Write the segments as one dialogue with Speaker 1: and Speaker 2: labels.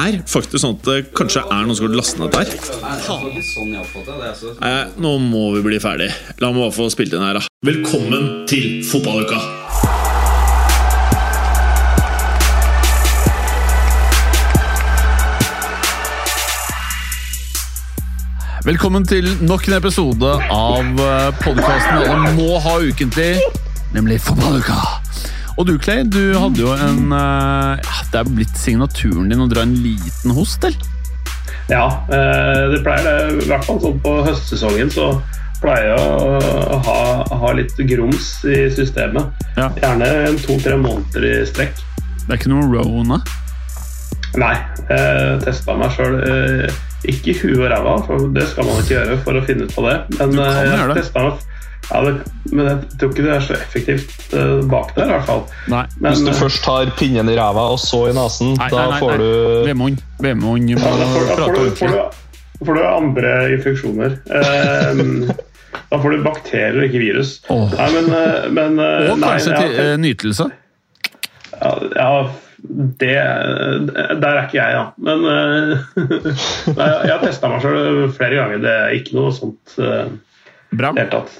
Speaker 1: er faktisk sånn at det kanskje er noen som har lastet ned her Nei, nå må vi bli ferdig. La meg bare få spilt inn her, da. Velkommen til fotballuka!
Speaker 2: Velkommen til nok en episode av podkasten alle må ha ukentlig, nemlig Fotballuka. Og du, Clay, du hadde jo en uh, Det er blitt signaturen din å dra en liten host, eller?
Speaker 3: Ja, eh, det pleier det. I hvert fall sånn på høstsesongen så pleier jeg å ha, ha litt grums i systemet.
Speaker 2: Ja.
Speaker 3: Gjerne to-tre måneder i strekk.
Speaker 2: Det er ikke noe rona?
Speaker 3: Nei, jeg testa meg sjøl. Ikke i huet og ræva, for det skal man ikke gjøre for å finne ut på det. Men eh, jeg testet meg ja, det, Men jeg tror ikke det er så effektivt uh, bak der, i hvert fall.
Speaker 2: Nei.
Speaker 3: Men,
Speaker 4: Hvis du
Speaker 3: eh,
Speaker 4: først har pinnen i ræva og så i nesen,
Speaker 2: Nei,
Speaker 4: da
Speaker 2: nei, nei,
Speaker 4: får
Speaker 2: nei.
Speaker 4: du
Speaker 2: Vemund. Vemund
Speaker 3: Ja, da får, da får, du, får, du, får du andre infeksjoner. Eh, da får du bakterier og ikke virus.
Speaker 2: Oh.
Speaker 3: Nei, men, men
Speaker 2: Og
Speaker 3: nei,
Speaker 2: kanskje
Speaker 3: ja,
Speaker 2: til nytelse.
Speaker 3: ja, ja, det Der er ikke jeg, ja. Men nei, Jeg har testa meg sjøl flere ganger. Det er ikke noe sånt uh,
Speaker 2: Bra.
Speaker 3: helt tatt.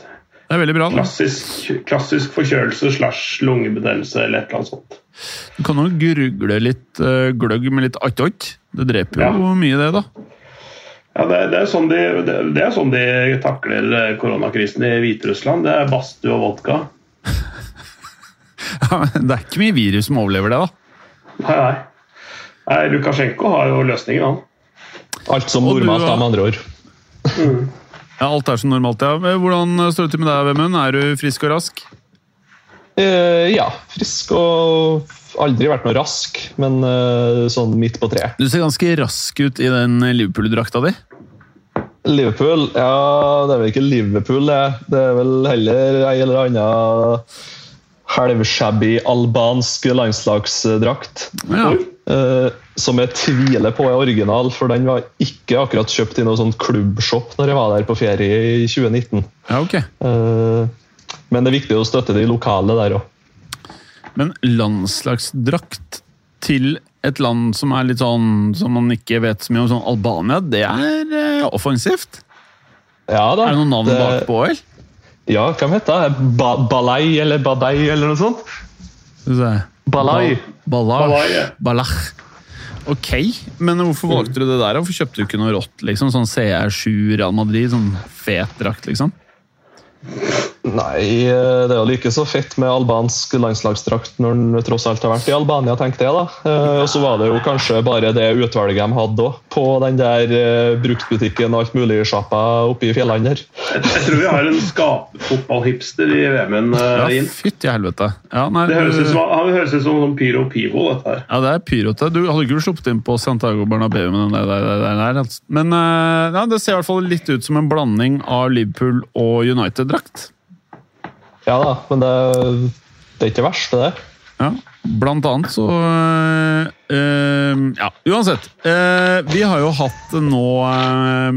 Speaker 2: Det er veldig bra. da.
Speaker 3: Klassisk, klassisk forkjølelse slash lungebetennelse eller et eller annet sånt.
Speaker 2: Du kan jo grugle litt eh, gløgg med litt attåt. Det dreper jo
Speaker 3: Ja.
Speaker 2: mye, det, da.
Speaker 3: Ja, det, det, er sånn de, det, det er sånn de takler eh, koronakrisen i Hviterussland. Det er badstue og vodka.
Speaker 2: Det er ikke mye virus som overlever det, da.
Speaker 3: Nei, nei. nei Lukasjenko har jo løsningen, han.
Speaker 4: alt som normalt,
Speaker 2: da?
Speaker 4: med andre ord.
Speaker 2: Ja, Alt er som normalt, ja. Hvordan står det til med deg, Vemund? Er du frisk og rask?
Speaker 4: Uh, ja, frisk og aldri vært noe rask, men uh, sånn midt på treet.
Speaker 2: Du ser ganske rask ut i den Liverpool-drakta di.
Speaker 4: Liverpool Ja, det er vel ikke Liverpool, det. Det er vel heller ei eller anna halvshabby albansk landslagsdrakt.
Speaker 2: Ja.
Speaker 4: eh, som jeg tviler på er original, for den var ikke akkurat kjøpt i noen sånn klubbshop når jeg var der på ferie i 2019.
Speaker 2: ja, ok.
Speaker 4: Uh, men det er viktig å støtte de lokale der òg.
Speaker 2: Men landslagsdrakt til et land som er litt sånn som man ikke vet så mye om, sånn Albania, det er uh, offensivt.
Speaker 4: Ja, da.
Speaker 2: Er det noen navn
Speaker 4: Det-
Speaker 2: bakpå, eller?
Speaker 4: Ja, hva heter det? Ba Balai eller Badei eller noe sånt? Balai.
Speaker 3: Balaj.
Speaker 2: Balach. Ok, men hvorfor valgte du det der? Hvorfor kjøpte du ikke noe rått? liksom? Sånn CR7 Real Madrid, sånn fet drakt, liksom?
Speaker 4: Nei, eh, det er jo like så fett med albansk landslagsdrakt når den tross alt har vært i Albania, tenkte jeg da. Eh, Og så var det jo kanskje bare det utvalget de hadde òg, på den der eh, bruktbutikken og alt mulig-sjappa oppe i fjellene der.
Speaker 3: Jeg, tror vi har en skapfotballhipster i VM-en.
Speaker 2: Ja,
Speaker 3: Uh, inn.
Speaker 2: fytti helvete. Ja, nei,
Speaker 3: Det høres ut som, han høres ut som Pyro Pivo, dette her.
Speaker 2: Ja, det er pyrote. Du hadde ikke sluppet inn på Santiago Bernabeu med den der, der, der, der, altså. Men ja, det ser i hvert fall litt ut som en blanding av Liverpool og United-drakt.
Speaker 4: Ja da, men det, det er ikke det verste, det.
Speaker 2: Ja, blant annet så øh, øh, Ja, uansett. øh, vi har jo hatt nå øh,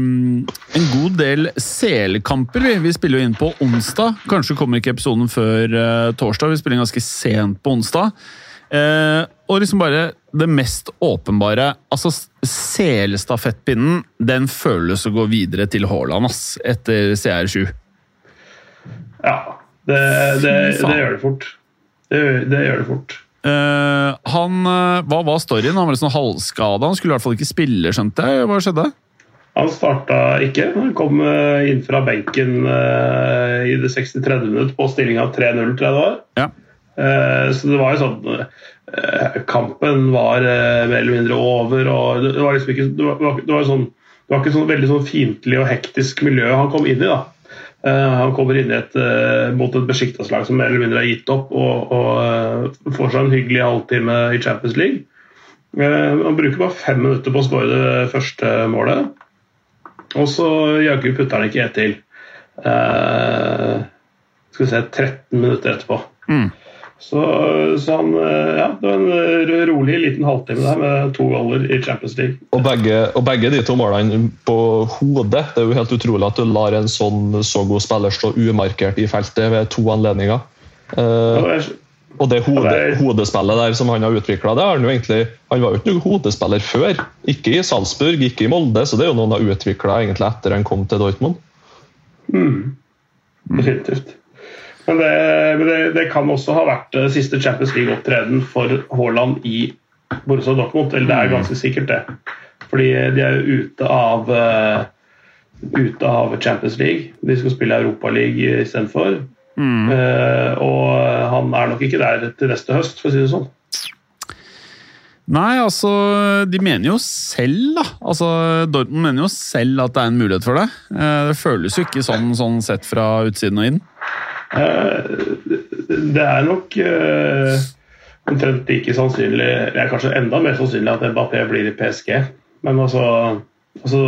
Speaker 2: en god del selkamper. Vi. vi spiller jo inn på onsdag. Kanskje kommer ikke episoden før øh, torsdag. Vi spiller inn ganske sent på onsdag. Eh, og liksom bare det mest åpenbare Altså, selstafettpinnen den føles å gå videre til Haaland, ass, etter CR7.
Speaker 3: Ja, det, det, det gjør det fort. Det, det gjør det fort.
Speaker 2: Uh, han, eh, Hva var storyen? Han var litt sånn halvskada. Han skulle i hvert fall ikke spille, skjønte jeg. Hva skjedde?
Speaker 3: Han starta ikke. Han kom eh, inn fra benken uh, i det 63. minutt på stillinga 3-0, tror jeg det var.
Speaker 2: Ja.
Speaker 3: Uh, Så det var jo sånn Kampen var mer eller mindre over. og Det det var liksom ikke det var, det var, det var, sånn, det var ikke sånn veldig sånn fiendtlig og hektisk miljø han kom inn i. da. Eh, Han kommer inn et, eh, mot et Besiktas-lag som mer eller mindre har gitt opp, og, og eh, får seg en hyggelig halvtime i Champions League. Han bruker bare fem minutter på å skåre det første målet. Og så jaggu putter han ikke ett til. Skal vi se 13 minutter etterpå.
Speaker 2: Mm.
Speaker 3: Så, så han eh, Ja, det var en rolig liten halvtime der med to goller i Champions League.
Speaker 4: Og begge, og begge de to målene på hodet. Det er jo helt utrolig at du lar en sånn så god spiller stå umarkert i feltet ved to anledninger. Eh, og det hode, hodespillet der som han har utvikla, han Han var jo ikke noen hodespiller før. Ikke i Salzburg, ikke i Molde, så det er jo noe han har utvikla etter han kom til Dortmund.
Speaker 3: Definitivt. Men, det, det, det kan også ha vært eh, siste Champions League-opptreden for Haaland i Borussia Dortmund. Eller det er ganske sikkert det. Fordi de er jo ute av eh, ute av Champions League. De skal spille Europaliga istedenfor.
Speaker 2: Mm.
Speaker 3: Uh, og han er nok ikke der til neste høst, for å si det sånn.
Speaker 2: Nei, altså De mener jo selv, da. Altså, Dortmund mener jo selv at det er en mulighet for det. Uh, Det føles jo ikke sånn, sånn sett fra utsiden og inn.
Speaker 3: Eh, det er nok eh, omtrent like sannsynlig, eller kanskje enda mer sannsynlig at Mbappé blir i PSG. Men altså, altså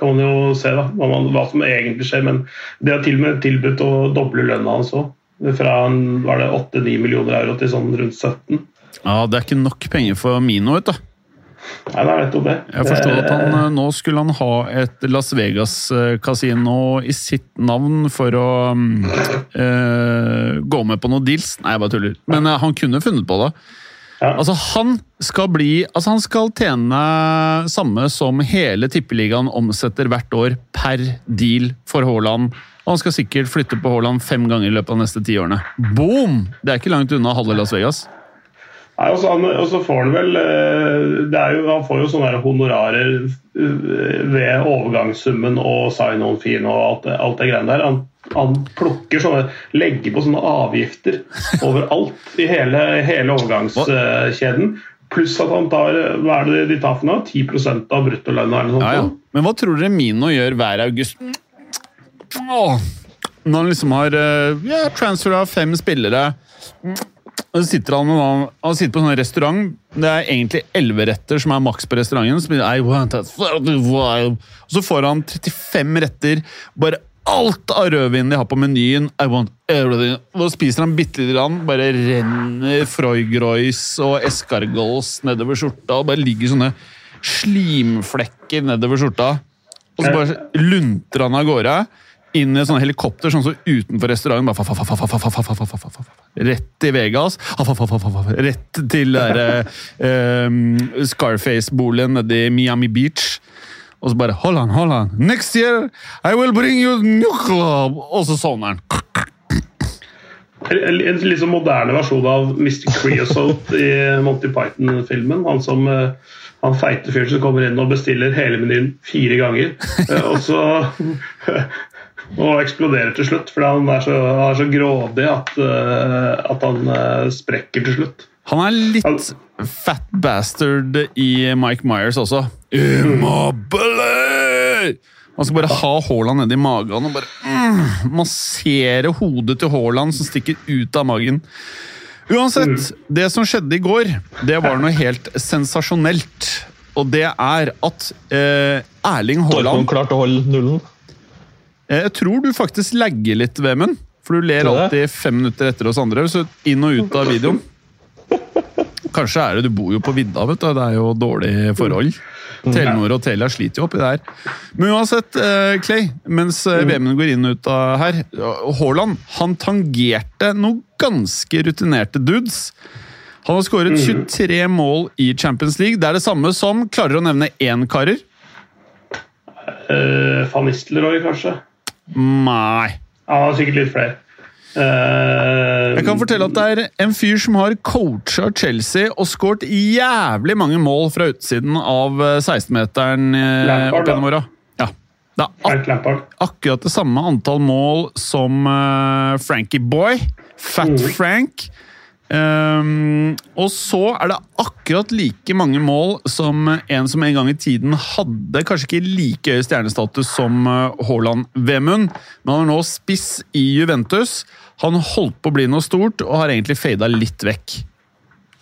Speaker 3: kan man jo se da, hva, man, hva som egentlig skjer. Men det har til og med tilbudt å doble lønna hans òg. Fra var det 8-9 millioner euro til sånn rundt 17.
Speaker 2: Ja, Det er ikke nok penger for Mino, vet du.
Speaker 3: Nei, det er nettopp det.
Speaker 2: Jeg forstår at han, eh, nå skulle han ha et Las Vegas-kasino i sitt navn for å eh, gå med på noe deals. Nei, jeg bare tuller. Men eh, han kunne funnet på det.
Speaker 3: Ja.
Speaker 2: Altså, han skal bli Altså, han skal tjene samme som hele Tippeligaen omsetter hvert år per deal for Haaland. Og han skal sikkert flytte på Haaland fem ganger i løpet av de neste ti årene. Boom! Det er ikke langt unna halve Las Vegas.
Speaker 3: Nei, også han- også får han vel eh, det er jo, Han får jo sånne honorarer eh, ved overgangssummen og sign-on-feen og alt alt det greiene der. Han, han plukker sånne Legger på sånne avgifter overalt i hele, hele overgangskjeden. Pluss at han tar hva er det de tar for noe? 10% av bruttolønna eller noe
Speaker 2: Ja, ja. Men hva tror dere Mino gjør hver august? Åh, når han liksom har ja, transfer av fem spillere og så sitter han, han- han sitter på en sånn restaurant. Det er egentlig elleve retter som er maks på restauranten. Så blir I want that. Og så får han 35 retter. Bare alt av rødvin de har på menyen. I want everything. Og så spiser han bitte lite grann. Bare renner Freugroys og escargots nedover skjorta. Og bare ligger sånne slimflekker nedover skjorta. Og så bare lunter han av gårde inn i sånne helikopter sånn som utenfor restauranten. bare Rett til Vegas. Rett til der, Scarface-boligen nede i Miami Beach. Og så bare Hold on, hold on. Next year I will bring you new club! Og så sovner han.
Speaker 3: En litt liksom moderne versjon av Mr. Creosote i Monty Python-filmen. Han som han feite fyren som kommer inn og bestiller hele menyen fire ganger. Og så og eksploderer til slutt, fordi han er så, han er så grådig at, eh, at han eh, sprekker til slutt.
Speaker 2: Han er litt fat bastard i Mike Myers også. Immobile! Man skal bare ha Haaland nedi magen og bare mm, massere hodet til Haaland som stikker ut av magen. Uansett, det som skjedde i går, det var noe helt sensasjonelt. Og det er at eh, Erling
Speaker 4: Dortmund
Speaker 2: Haaland
Speaker 4: klarte å holde nullen.
Speaker 2: Eh, Jeg tror du faktisk lagger litt, Vemund. For du ler alltid fem minutter etter oss andre. Så inn og ut av videoen. Kanskje er det Du bor jo på vidda, vet du. Det er jo dårlige forhold. Telenor og Telia sliter jo oppi det her. Men uansett, eh, Clay, mens eh, Vemund går inn og ut av her Haaland han tangerte noen ganske rutinerte dudes. Han har skåret 23 mål i Champions League. Det er det samme som Klarer å nevne én karer?
Speaker 3: Uh, Van Nistelrooy, kanskje?
Speaker 2: Nei.
Speaker 3: Har sikkert litt flere. Uh,
Speaker 2: Jeg kan fortelle at det er en fyr som har coacha Chelsea og skåret jævlig mange mål fra utsiden av eh, 16-meteren eh,
Speaker 3: Lampard,
Speaker 2: opp gjennom åra. Ja. Det er ak
Speaker 3: Lampard.
Speaker 2: akkurat det samme antall mål som uh, Frankie Boy. Fat
Speaker 3: Mm.
Speaker 2: Frank. Ehm, og så er det akkurat like mange mål som en som en gang i tiden hadde kanskje ikke like høy stjernestatus som eh, Haaland Vemund, men han er nå spiss i Juventus. Han holdt på å bli noe stort og har egentlig fada litt vekk.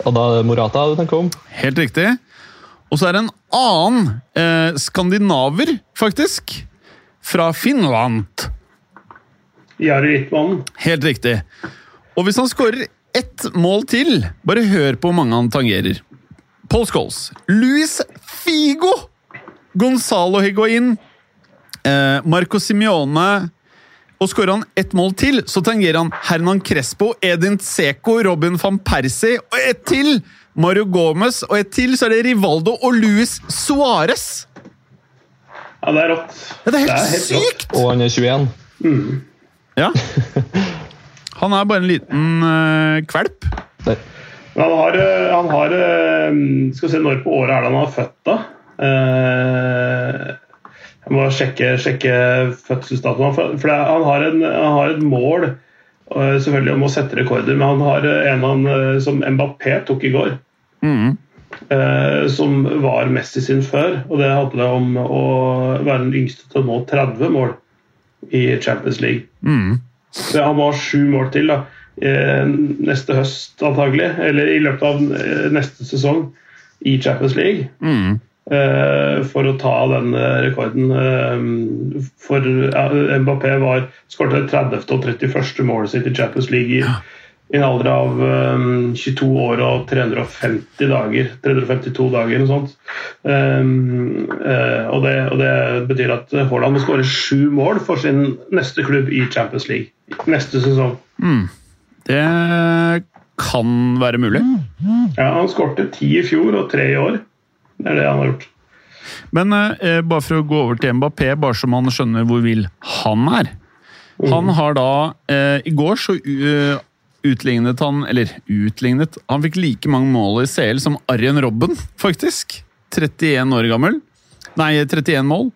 Speaker 4: Og da Morata du tenker om.
Speaker 2: Helt riktig. Og så er det en annen eh, skandinaver, faktisk, fra Finland.
Speaker 3: Jari-Rittmannen.
Speaker 2: Helt riktig. Og hvis han skårer ett mål til, bare hør på hvor mange han tangerer. Paul Scholes, Luis Figo, Gonzalo Higuain, eh, Marco Simione Og skårer han ett mål til, så tangerer han Hernan Crespo, Edin Seco, Robin van Persie og ett til! Mario Gomez, og ett til så er det Rivaldo og Luis Suárez!
Speaker 3: Ja, det er rått.
Speaker 2: Ja, det er helt,
Speaker 3: rått.
Speaker 2: sykt!
Speaker 4: Og han er 21.
Speaker 2: Ja. Han er bare en liten uh, kvelp.
Speaker 4: Nei.
Speaker 3: Men han har, eh, han har eh, Skal vi se når på året er det han har født, da? Jeg må sjekke, sjekke fødselsdatoen. For for han, har en, han har et mål selvfølgelig om å sette rekorder, men han har en han, som Mbappé tok i går.
Speaker 2: Mhm.
Speaker 3: eh, Som var Messi sin før. Og det handler om å være den yngste til å nå 30 mål i Champions League.
Speaker 2: Mhm.
Speaker 3: Så han har ha sju mål til da. eh, neste høst antagelig, eller i løpet av eh, neste sesong i Champions League.
Speaker 2: Mhm.
Speaker 3: eh, For å ta den rekorden. For Mbappé var skåret 30. og 31. målet sitt i Champions League i, i en alder av um, 22 år og 350 dager. 352 dager, eller noe sånt. Um, uh, og, det, og det betyr at Haaland må skåre sju mål for sin neste klubb i Champions League neste sesong.
Speaker 2: Det kan være mulig.
Speaker 3: Ja, Han skårte ti i fjor og tre i år. Det er det han har gjort.
Speaker 2: Men uh, bare for å gå over til Mbappé, bare så man skjønner hvor vill han er. Han har da eh, I går så uh, utlignet han Eller utlignet Han fikk like mange mål i CL som Arjen Robben, faktisk. 31 år gammel. Nei, 31 mål.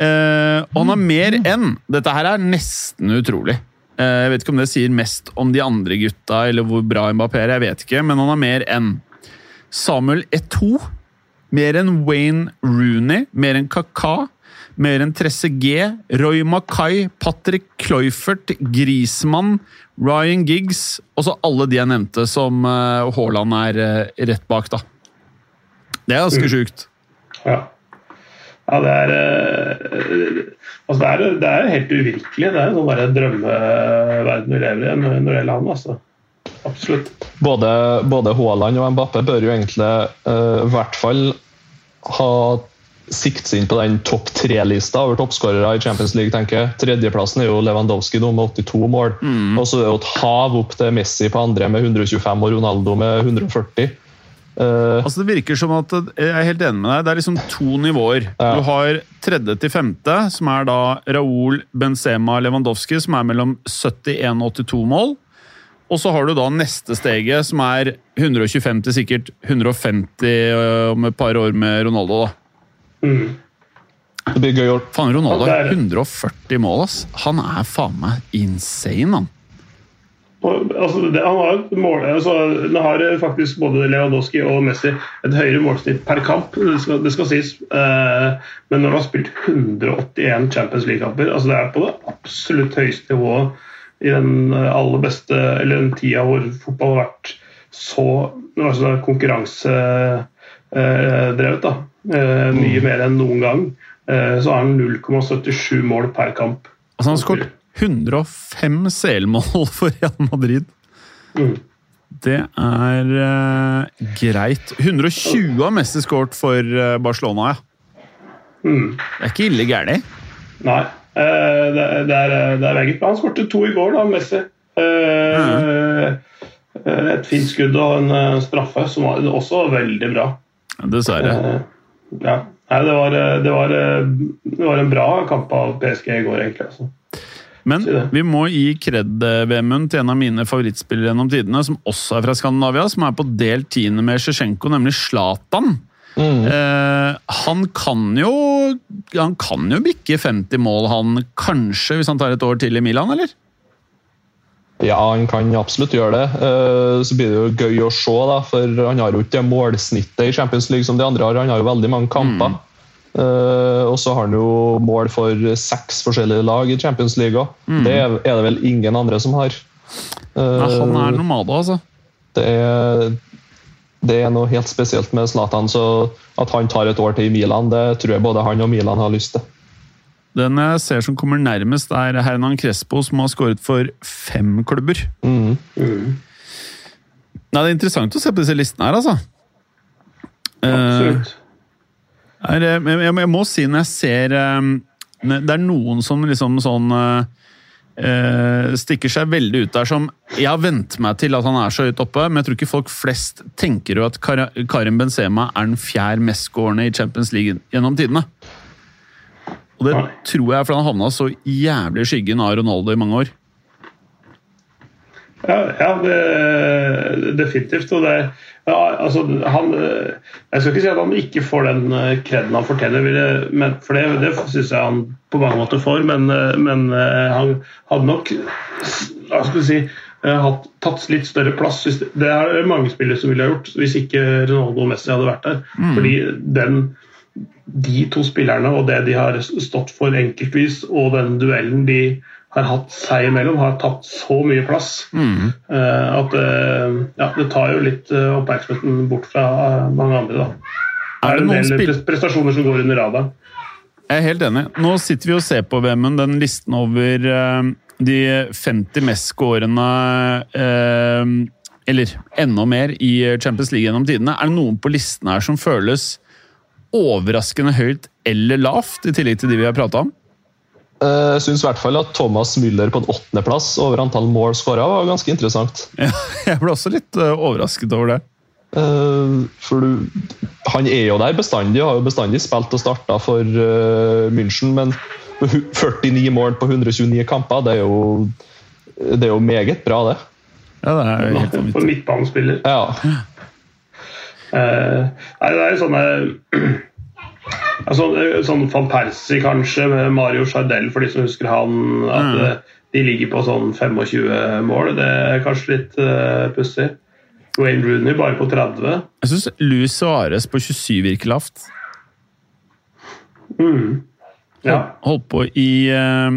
Speaker 2: Eh, og han har mer enn Dette her er nesten utrolig. Eh, jeg vet ikke om det sier mest om de andre gutta, eller hvor bra Mbappé er, jeg vet ikke, men han har mer enn Samuel Eto'o. Mer enn Wayne Rooney, mer enn Kaka, mer enn Tresse G, Roy Mackay, Patrick Cloyfert, Grismann, Ryan Giggs Også alle de jeg nevnte som eh, Haaland er eh, rett bak, da. Det er ganske sjukt.
Speaker 3: Ja. Ja, det er, eh, altså det, er, det er helt uvirkelig. Det er jo sånn bare drømmeverden vi lever i når det gjelder han. Altså. Absolutt.
Speaker 4: Både, både Haaland og Mbappé bør jo egentlig i hvert fall ha sikte seg inn på den topp tre-lista over toppskårere i Champions League. tenker jeg. Tredjeplassen er jo Lewandowski nå med 82 mål. Og så er det jo et hav opp til Messi på andre med 125 og Ronaldo med 140. Uh,
Speaker 2: Altså Det virker som at Jeg er helt enig med deg. Det er liksom to nivåer.
Speaker 4: Ja.
Speaker 2: Du har tredje til femte, som er da Raúl, Benzema, Lewandowski, som er mellom 71 og 82 mål. Og så har du da neste steget, som er 125 til sikkert 150 øh, om et par år med Ronaldo. da.
Speaker 3: Mm.
Speaker 4: det blir gøy å
Speaker 2: Faen, Ronaldo har
Speaker 3: er
Speaker 2: 140 mål, ass. Han er faen meg insane, han.
Speaker 3: Altså, det, han har mål, altså, det har faktisk både Lewandowski og Messi et høyere målsnitt per kamp, det skal, det skal sies. Eh, men når du har spilt 181 Champions League-kamper altså Det er på det absolutt høyeste nivået i den eh, aller beste Eller den tida hvor fotball har vært så altså, konkurransedrevet. da. Eh, mye mer enn noen gang. Eh, så har han 0,77 mål per kamp.
Speaker 2: Altså, han har skåret 105 CL-mål for Real Madrid.
Speaker 3: Mm.
Speaker 2: Det er eh, greit. 120 har Messi skåret for Barcelona, ja.
Speaker 3: Mm.
Speaker 2: Det er ikke ille gærent.
Speaker 3: Nei. eh, Det, det er, det er meget bra. Han skårte to i går, da, Messi. Eh, eh, Et fint skudd og en straffe, som var også veldig bra.
Speaker 2: Dessverre.
Speaker 3: Ja. Nei, det var, eh, det, var, eh, det var en bra kamp av PSG i går, egentlig. Altså.
Speaker 2: Men vi må gi kred, eh, Vemund, til en av mine favorittspillere gjennom tidene, som også er fra Skandinavia, som er på delt tiende med Sjesjenko, nemlig Zlatan.
Speaker 4: Mm.
Speaker 2: Eh, han kan jo Han kan jo bikke 50 mål, han kanskje, hvis han tar et år til i Milan, eller?
Speaker 4: Ja, han kan absolutt gjøre det. Eh, Så blir det jo gøy å se, da, for han har jo ikke det målsnittet i Champions League som de andre har. Han har jo veldig mange kamper. Eh, Og så har han jo mål for seks forskjellige lag i Champions League òg. Det er er det vel ingen andre som har. Uh,
Speaker 2: Nei, han er nomade, altså.
Speaker 4: det, er, det er noe helt spesielt med Zlatan, så at han tar et år til i Milan, det tror jeg både han og Milan har lyst til.
Speaker 2: Den jeg ser som kommer nærmest, er Hernan Crespo, som har skåret for fem klubber.
Speaker 4: Mm.
Speaker 2: Nei, Det er interessant å se på disse listene her, altså. Eh,
Speaker 3: Absolutt.
Speaker 2: er, eh, jeg, jeg, jeg må si når jeg ser um, Det er noen som liksom sånn uh, uh, stikker seg veldig ut der som Jeg har vent meg til at han er så høyt oppe, men jeg tror ikke folk flest tenker jo at Kar Karim Benzema er den fjerde mestskårende i Champions League gjennom tidene. Og det
Speaker 3: Nei.
Speaker 2: tror jeg fordi han havna så jævlig i skyggen av Ronaldo i mange år.
Speaker 3: Ja, ja det, definitivt. Og det, ja, altså, han, jeg skal ikke si at han ikke får den eh, kreden han fortjener, for det, det syns jeg han på mange måter får. Men, eh, men eh, han hadde nok hva skal vi si, hatt, tatt litt større plass. Det, er mange spillere som ville ha gjort hvis ikke Ronaldo og Messi hadde vært der. Fordi den, de to spillerne og det de har stått for enkeltvis, og den duellen de har hatt seg imellom, har tatt så mye plass
Speaker 2: Mm.
Speaker 3: eh, at eh, ja, det tar jo litt eh, oppmerksomheten bort fra mange andre. da. Det
Speaker 2: Er det
Speaker 3: en del prestasjoner som går under radaren.
Speaker 2: Jeg er helt enig. Nå sitter vi og ser på VM-en, den listen over de 50 mest skårende Eller enda mer i Champions League gjennom tidene. Er det noen på listen her som føles overraskende høyt eller lavt, i tillegg til de vi har prata om?
Speaker 4: Eh, Jeg syns i hvert fall at Thomas Müller på en åttendeplass over antall mål skåra var ganske interessant.
Speaker 2: Ja, jeg ble også litt eh, overrasket over det.
Speaker 4: Eh, For du, han er jo der bestandig, har jo bestandig spilt og starta for München, men 49 mål på 129 kamper, det er jo, det er jo meget bra, det.
Speaker 2: Ja, det er helt
Speaker 3: For
Speaker 2: vanvittig.
Speaker 3: midtbanespiller.
Speaker 4: Ja.
Speaker 3: Eh, nei, det er jo sånne altså, Sånn van Persie, kanskje, med Mario Chardel, for de som husker han. At
Speaker 2: Mm.
Speaker 3: eh, de ligger på sånn 25 mål. Det er kanskje litt uh, pussig. Wayne Rooney bare på 30.
Speaker 2: Jeg syns Louis Suárez på 27 virker lavt.
Speaker 3: Mm. Ja.
Speaker 2: Holdt på i uh,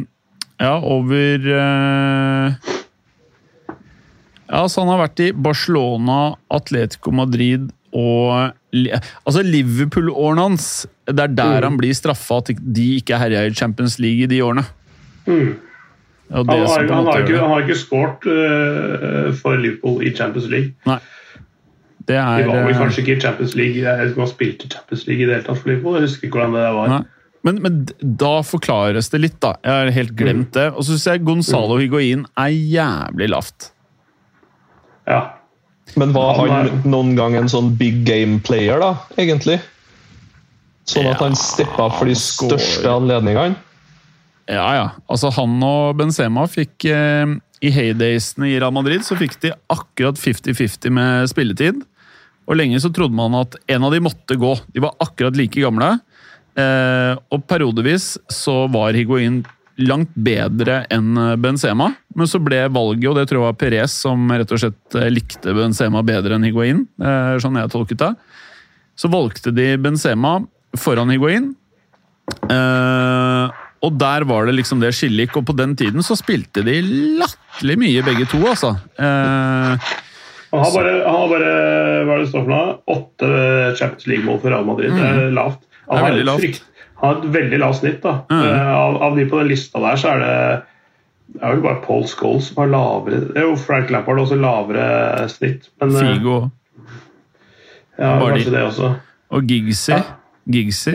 Speaker 2: Ja, over uh, Ja, så han har vært i Barcelona, Atletico Madrid og Altså, Liverpool-årene hans Det er der han blir straffa, at de ikke herja i Champions League i de årene.
Speaker 3: Mm. Han, har, han, har ikke, han har ikke skåret uh, for Liverpool i Champions League.
Speaker 2: Nei. Det
Speaker 3: De
Speaker 2: er
Speaker 3: var vel
Speaker 2: eh,
Speaker 3: kanskje ikke i Champions League Jeg ikke han spilte i Champions League i det hele tatt for Liverpool. Jeg husker ikke hvordan det var.
Speaker 2: Men, men da forklares det litt, da. Jeg har helt glemt det. Og så syns jeg Gonzalo Higuain er jævlig lavt.
Speaker 3: Ja.
Speaker 4: Men var
Speaker 3: Han
Speaker 4: han noen gang en sånn big game player, da, egentlig? Sånn at han steppa for de største anledningene?
Speaker 2: Ja, ja. Altså, han og Benzema fikk eh, I heydaysene i Real Madrid så fikk de akkurat 50-50 med spilletid. Og lenge så trodde man at en av de måtte gå. De var akkurat like gamle. Eh, og periodevis så var Higuain langt bedre enn Benzema. Men så ble valget, og det tror jeg var Perez som rett og slett eh, likte Benzema bedre enn Higuain, eh, sånn jeg tolket det. Så valgte de Benzema foran Higuain. Eh, og der var det liksom det skillet gikk, og på den tiden så spilte de latterlig mye begge to, altså. Eh,
Speaker 3: Han har bare, han har bare hva er det står for noe? åtte Champions League-mål for Real Madrid. Det er lavt.
Speaker 2: Mm. Er
Speaker 3: Han har, et
Speaker 2: lavt.
Speaker 3: frykt- har et veldig lavt snitt. da.
Speaker 2: Mm.
Speaker 3: Uh, Av, av de på den lista der, så er det det er jo bare Paul Scholes som har lavere Det er jo Frank Lampard også lavere snitt. Men eh,
Speaker 2: Figo
Speaker 3: ja,
Speaker 2: Bare de-
Speaker 3: kanskje det også.
Speaker 2: og Giggsy.
Speaker 3: Ja.
Speaker 2: Giggsy?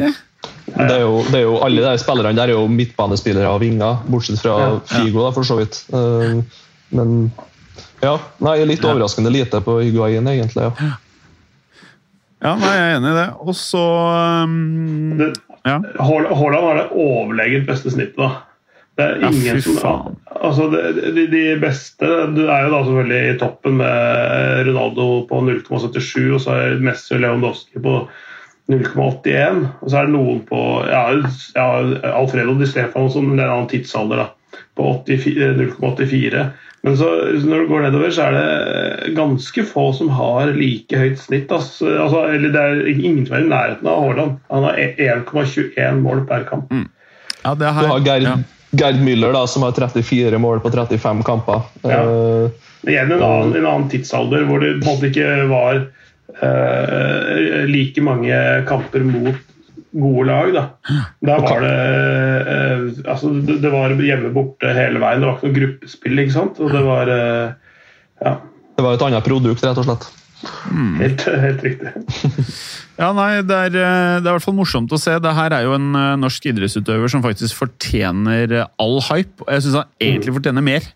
Speaker 4: Det er jo, det er jo, alle de spillerne der er jo midtbanespillere og vinger, bortsett fra
Speaker 3: Ja.
Speaker 4: Figo, da, for så vidt. Eh, Men ja, nei, litt overraskende lite på Higuain, egentlig. ja.
Speaker 2: Ja, nei, jeg er enig i det. Og så um, Ja.
Speaker 3: Haaland har det overlegent beste snittet. da. Det er
Speaker 2: Ja,
Speaker 3: ingen
Speaker 2: fy
Speaker 3: som altså de, de beste Du er jo da selvfølgelig i toppen med Ronaldo på 0,77, og så er Messi og Lewandowski på 0,81. Og så er det noen på ja, ja, Alfredo Di Stefano som en annen tidsalder, da, på 0,84. Men så, når du går nedover, så er det ganske få som har like høyt snitt. ass. Altså, eller det er ingen som er i nærheten av Haaland. Han har 1,21 mål per kamp.
Speaker 2: ja, det
Speaker 4: Du har Gerd,
Speaker 2: ja.
Speaker 4: Gerd Müller, da, som har 34 mål på 35 kamper.
Speaker 3: Ja.
Speaker 4: Eh,
Speaker 3: Igjen en annen, en annen tidsalder hvor det på en måte ikke var Uh, like mange kamper mot gode lag. Da Da var det eh, altså, det, var hjemme borte hele veien. Det var ikke noe gruppespill, ikke sant? Og det var eh, Ja,
Speaker 4: Det var et annet produkt, rett og slett.
Speaker 3: helt, helt riktig.
Speaker 2: Ja, nei, det er, eh, det er i hvert fall morsomt å se. Det her er jo en eh, norsk idrettsutøver som faktisk fortjener eh, all hype. Og jeg syns han egentlig fortjener mer.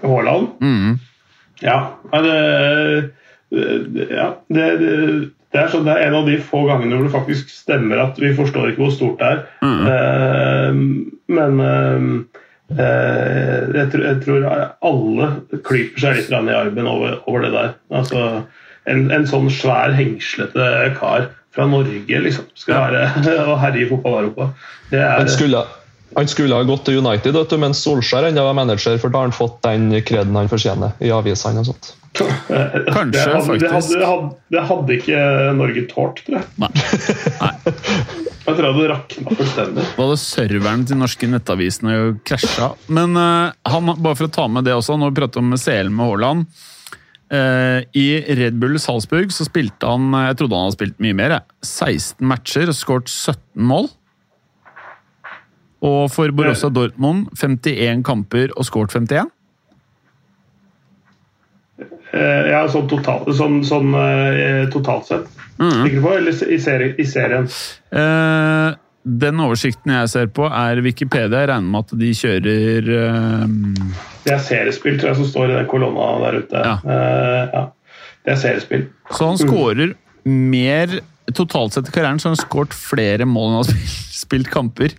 Speaker 3: Haaland?
Speaker 2: Mm.
Speaker 3: Ja. Nei, det, det, ja det, det, er sånn, det er en av de få gangene hvor det faktisk stemmer at vi forstår ikke hvor stort det er. Eh, men uh, uh, jeg, tror, jeg tror alle klyper seg litt i armen over, over det der. Altså, en, en sånn svær, hengslete kar fra Norge liksom, skal være og herje i fotball-Europa. Det er...
Speaker 4: Men skulle, han skulle ha gått til United, vet du, mens Solskjær ennå var manager, for da har han fått den kreden han fortjener i avisene og sånt.
Speaker 2: Kanskje,
Speaker 3: det hadde, det,
Speaker 2: faktisk.
Speaker 3: hadde, det, hadde, det hadde ikke Norge tålt, tror jeg.
Speaker 2: Nei.
Speaker 3: Jeg tror det hadde rakna fullstendig.
Speaker 2: Da hadde serveren til norske nettavisene krasja. Men eh, han, bare for å ta med det også, når vi prater om CL med Haaland eh, I Red Bull Salzburg så spilte han Jeg trodde han hadde spilt mye mer. 16 matcher og skåret 17 mål. Og for Borussia Dortmund 51 kamper og skåret 51.
Speaker 3: Eh, Ja, sånn, total, sånn, sånn eh, totalt sett. Tenker du på, eller i, serie, i serien?
Speaker 2: Eh, den oversikten jeg ser på, er Wikipedia. Jeg regner med at de kjører eh,
Speaker 3: Det er seriespill, tror jeg, som står i den kolonna der ute.
Speaker 2: Ja.
Speaker 3: Eh, ja. Det er seriespill.
Speaker 2: Så han skårer mer totalt sett i karrieren, så han har skåret flere mål enn han har spilt kamper.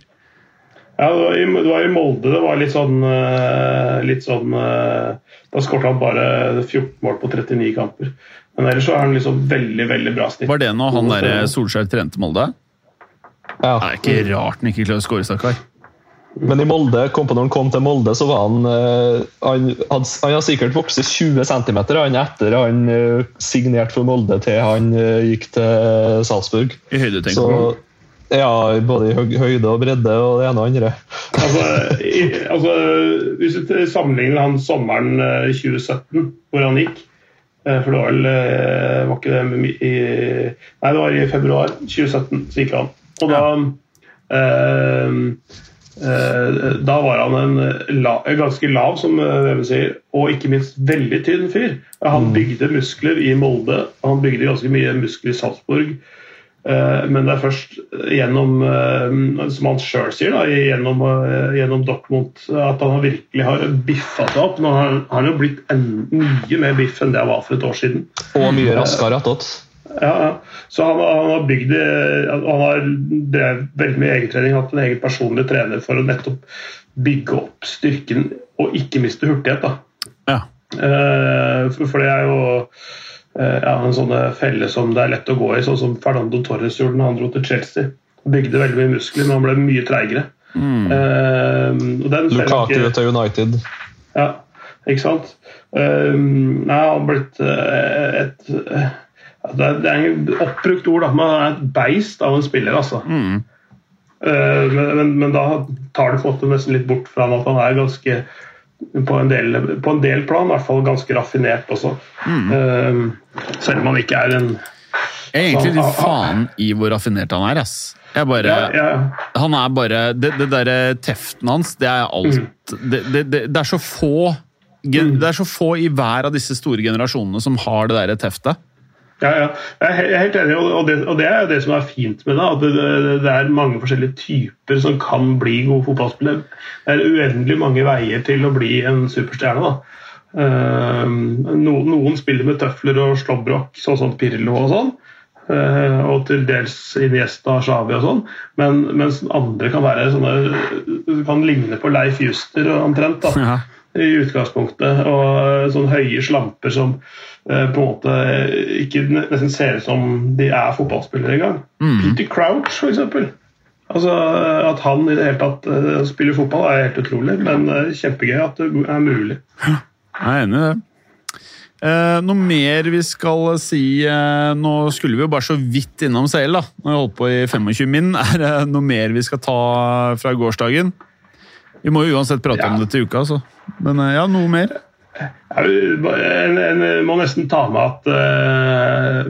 Speaker 3: Ja, det var, i, det var i Molde. Det var litt sånn, eh, litt sånn eh, Da skåret han bare 14 mål på 39 kamper. Men ellers så er han liksom veldig, veldig bra snitt.
Speaker 2: Var det når han der Solskjær trente Molde?
Speaker 4: Ja.
Speaker 2: Det er ikke rart han ikke klarer å skåre, stakkar.
Speaker 4: Men i Molde, kom på når han kom til Molde, så var han eh, Han, hadde, han har sikkert vokst 20 cm han etter han eh, signerte for Molde til han eh, gikk til Salzburg.
Speaker 2: I høyde, tenker
Speaker 4: Så
Speaker 2: du?
Speaker 4: Ja, både i høyde og bredde og det ene og andre.
Speaker 3: Altså, i, altså, hvis du sammenligner han sommeren eh, 2017, hvor han gikk eh, For det var vel eh, Var ikke det i Nei, det var i februar 2017 så gikk han. Og da eh, eh, Da var han en la, ganske lav, som eh, sier, og ikke minst veldig tynn fyr. Han bygde muskler i Molde, han bygde ganske mye muskler i Salzburg. Eh, Men det er først gjennom, eh, som han sjøl sier, da, gjennom, eh, gjennom Dortmund at han virkelig har biffa seg opp. Nå har han- jo blitt en, mye mer biff enn det han var for et år siden.
Speaker 4: Og mye raskere attåt.
Speaker 3: Ja, ja. Så han, han har bygd det- Han har drevet veldig mye egentrening, hatt en egen personlig trener for å nettopp bygge opp styrken og ikke miste hurtighet. da.
Speaker 2: Ja.
Speaker 3: Eh, For for det er jo eh, ja, en sånn felle som det er lett å gå i, sånn som Fernando Torres gjorde da han dro til Chelsea. Han bygde veldig mye muskler, men han ble mye treigere. Mm. Uh,
Speaker 4: Lukaku til United.
Speaker 3: ja, ikke sant? Uh, nei, han har blitt uh, et uh, det er, det er en oppbrukt ord, da, men han er et beist av en spiller, altså. Eh, men, men, men da tar det på en måte nesten litt bort fra ham at han er ganske på en, del, på en del plan i hvert fall ganske raffinert også. Eh, selv om han ikke er en
Speaker 2: Jeg er egentlig litt faen i hvor raffinert han er, ass. Jeg bare,
Speaker 3: ja, ja,
Speaker 2: Han er bare Det, det derre teften hans, det er alt det, det, det, det er så få gen, Det er så få i hver av disse store generasjonene som har det derre teftet.
Speaker 3: Ja, ja. Jeg er helt enig, og- det, og det er jo det som er fint med det. At det, det, er mange forskjellige typer som kan bli gode fotballspillere. Det er uendelig mange veier til å bli en superstjerne. da. Eh, no, noen spiller med tøfler og slåbrok, sånn som Pirlo og sånn. eh, og til dels Iniesta, Xavi og sånn. Men, mens andre kan være sånne kan ligne på Leif Juster omtrent. da
Speaker 2: Ja.
Speaker 3: I utgangspunktet. Og sånne høye slamper som eh, på en måte ikke nesten ser ut som de er fotballspillere engang. Peter Crouch, for eksempel. Altså, At han i det hele tatt uh, spiller fotball, er helt utrolig, men uh, kjempegøy at det er mulig.
Speaker 2: Jeg er enig i det. Eh, noe mer vi skal si eh, Nå skulle vi jo bare så vidt innom CL, da. Når vi holdt på i 25 min. Er det noe mer vi skal ta fra gårsdagen? Vi må jo uansett prate
Speaker 3: Ja.
Speaker 2: om det til uka, altså. Men eh, ja, noe mer?
Speaker 3: Jeg må nesten ta med at uh,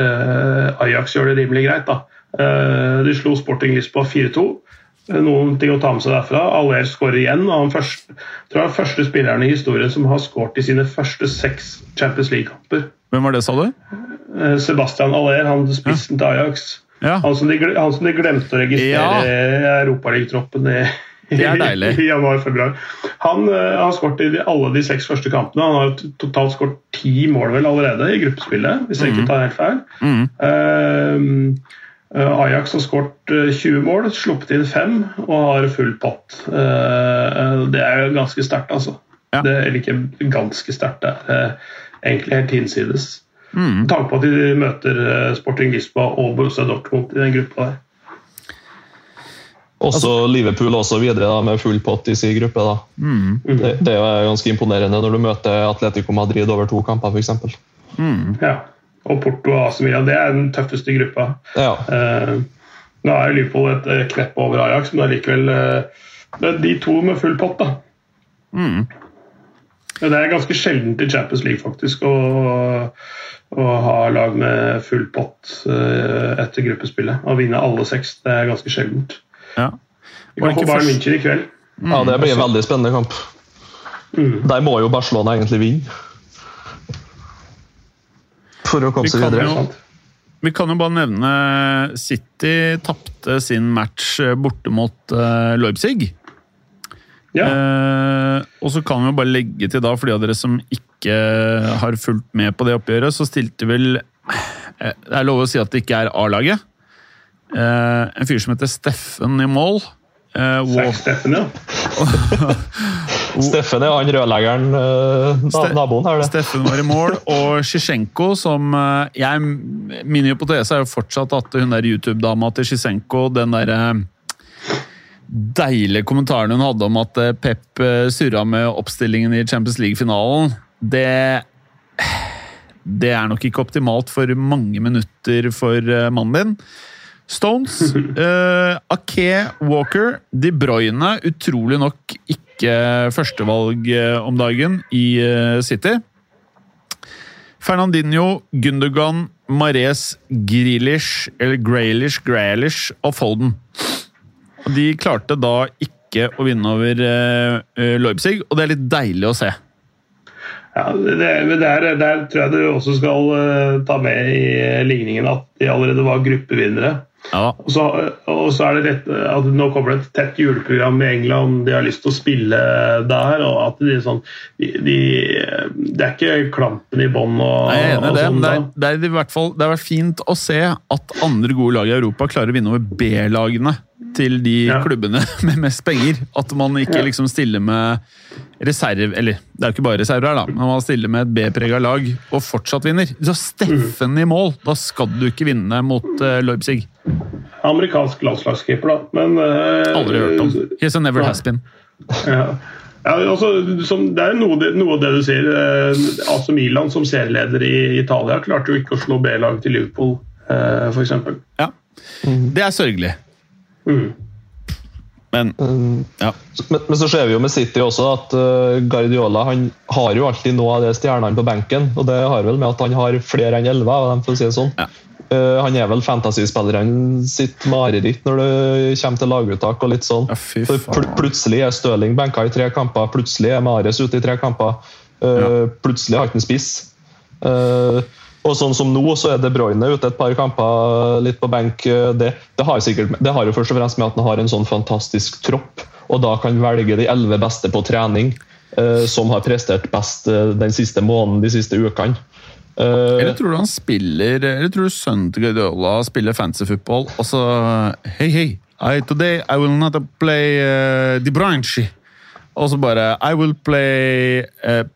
Speaker 3: uh, Ajax gjør det rimelig greit. da. Uh, De slo Sporting Lisboa 4-2. Eh, Noen ting å ta med seg derfra. Aller skårer igjen. og Han første, tror jeg er den første spilleren i historien som har skåret i sine første seks Champions League-kamper.
Speaker 2: Hvem var det, sa du?
Speaker 3: Sebastian Aller, han spissen til Ajax.
Speaker 2: Ja.
Speaker 3: Han som de, han som de glemte å registrere i Europaligatroppen i,
Speaker 2: Det er deilig.
Speaker 3: i januar-februar. Han uh, har skåret i de, alle de seks første kampene. Han har totalt skåret ti mål vel allerede i gruppespillet, hvis jeg ikke tar helt feil.
Speaker 2: Mm.
Speaker 3: Eh, Ajax har skåret eh, 20 mål, sluppet inn fem og har full pott. Uh, det er jo ganske sterkt, altså.
Speaker 2: Ja.
Speaker 3: Det, eller ikke ganske sterkt, det er egentlig helt hinsides.
Speaker 2: Mm.
Speaker 3: Med tanke på at de møter Sporting Lisboa og Borussia Dortmund i den gruppa der.
Speaker 4: Også Liverpool også videre da, med full pott i sin gruppe. da.
Speaker 2: Mm.
Speaker 4: Det, det er jo ganske imponerende når du møter Atletico Madrid over to kamper, f.eks.
Speaker 2: Mm.
Speaker 3: Ja. Og Porto og AC Milan, det er den tøffeste gruppa.
Speaker 4: Ja.
Speaker 3: Uh, nå er jo Liverpool et eh, knepp over Ajax, men allikevel uh, det er de to med full pott, da.
Speaker 2: Mm.
Speaker 3: Det er ganske sjeldent i Champions League faktisk å, å ha lag med full pott uh, etter gruppespillet. Å vinne alle seks, det er ganske sjeldent.
Speaker 2: Ja.
Speaker 3: Vi kan få Bayern München i kveld.
Speaker 4: ja, det blir en veldig spennende kamp.
Speaker 3: Mm.
Speaker 4: Der må jo Barcelona egentlig vinne. For å komme
Speaker 2: Vi
Speaker 4: seg videre.
Speaker 2: jo- Vi kan jo bare nevne City tapte sin match borte mot eh, Leipzig.
Speaker 3: Ja.
Speaker 2: Eh, og så kan vi jo bare legge til da, for de av dere som ikke har fulgt med på det oppgjøret, så stilte vel eh, Det er lov å si at det ikke er A-laget. Eh, en fyr som heter Steffen i mål. Eh,
Speaker 3: wow. Steffen, ja.
Speaker 4: Steffen er han rødleggeren, eh, naboen her, det.
Speaker 2: Steffen var i mål, og Shishenko som eh, jeg, Min hypotese er jo fortsatt at hun der YouTube-dama til Shishenko, den derre deilige kommentaren hun hadde om at eh, Pep surra med oppstillingen i Champions League-finalen, det Det er nok ikke optimalt for mange minutter for eh, mannen din. Stones, uh, Ake, Walker, De Bruyne, utrolig nok ikke førstevalg eh, om dagen i eh, City. Fernandinho, Gundogan, Mares, Grealish, eller Graylish, Graylish og Foden. Og De klarte da ikke å vinne over Leipzig, og det er litt deilig å se.
Speaker 3: Ja, det, der, der tror jeg du også skal ta med i ligningen at de allerede var gruppevinnere.
Speaker 2: Ja,
Speaker 3: Og så, og så er det rett at Nå kommer det et tett juleprogram med England, de har lyst til å spille der. og at de, sånn, de, de, Det er ikke klampen i bånn og,
Speaker 2: jeg er enig i det,
Speaker 3: sånn.
Speaker 2: men det er, det, er i hvert fall, det er fint å se at andre gode lag i Europa klarer å vinne over B-lagene til de
Speaker 3: Ja.
Speaker 2: klubbene med mest penger. At man ikke
Speaker 3: Ja.
Speaker 2: liksom stiller med reserve... Eller, det er jo ikke bare reserver her, da, men man stiller med et B-prega lag og fortsatt vinner. Så Steffen i mål, da skal du ikke vinne mot eh, Leipzig.
Speaker 3: Amerikansk landslagskeeper, da. Men uh,
Speaker 2: Aldri hørt om. He's a never has been.
Speaker 3: Ja. Ja, altså, som, det er noe, noe av det du sier. Eh, altså Milan som serieleder i Italia klarte jo ikke å slå B-lag til Liverpool, eh, f.eks.
Speaker 2: Ja. Det er sørgelig.
Speaker 3: Mm.
Speaker 2: Men
Speaker 4: Mm.
Speaker 2: ja.
Speaker 4: Men, men så ser vi jo med City også at uh, Guardiola han har jo alltid noe av de stjernene på benken. Og det har vel med at han har flere enn elleve av dem, for å si det sånn.
Speaker 2: Ja.
Speaker 4: Eh, han er vel fantasyspillerne sitt mareritt når det kommer til laguttak og litt sånn.
Speaker 2: Ja, fy
Speaker 4: For pl plutselig er Støling benka i tre kamper, plutselig er Mares ute i tre kamper. Uh,
Speaker 2: Ja.
Speaker 4: Plutselig har ikke han spiss. Eh, og sånn som nå, så er De Bruyne ute et par kamper, litt på benk. Eh, Det, det, har sikkert, det har jo først og fremst med at han har en sånn fantastisk tropp, og da kan velge de elleve beste på trening, eh, som har prestert best eh, den siste måneden, de siste ukene. Eh,
Speaker 2: Eller tror du han spiller Eller tror du sønnen til Guardiola spiller fancy football og så Hei, hei, I, today I will not play uh, De Bruyne. Og så bare I will play uh,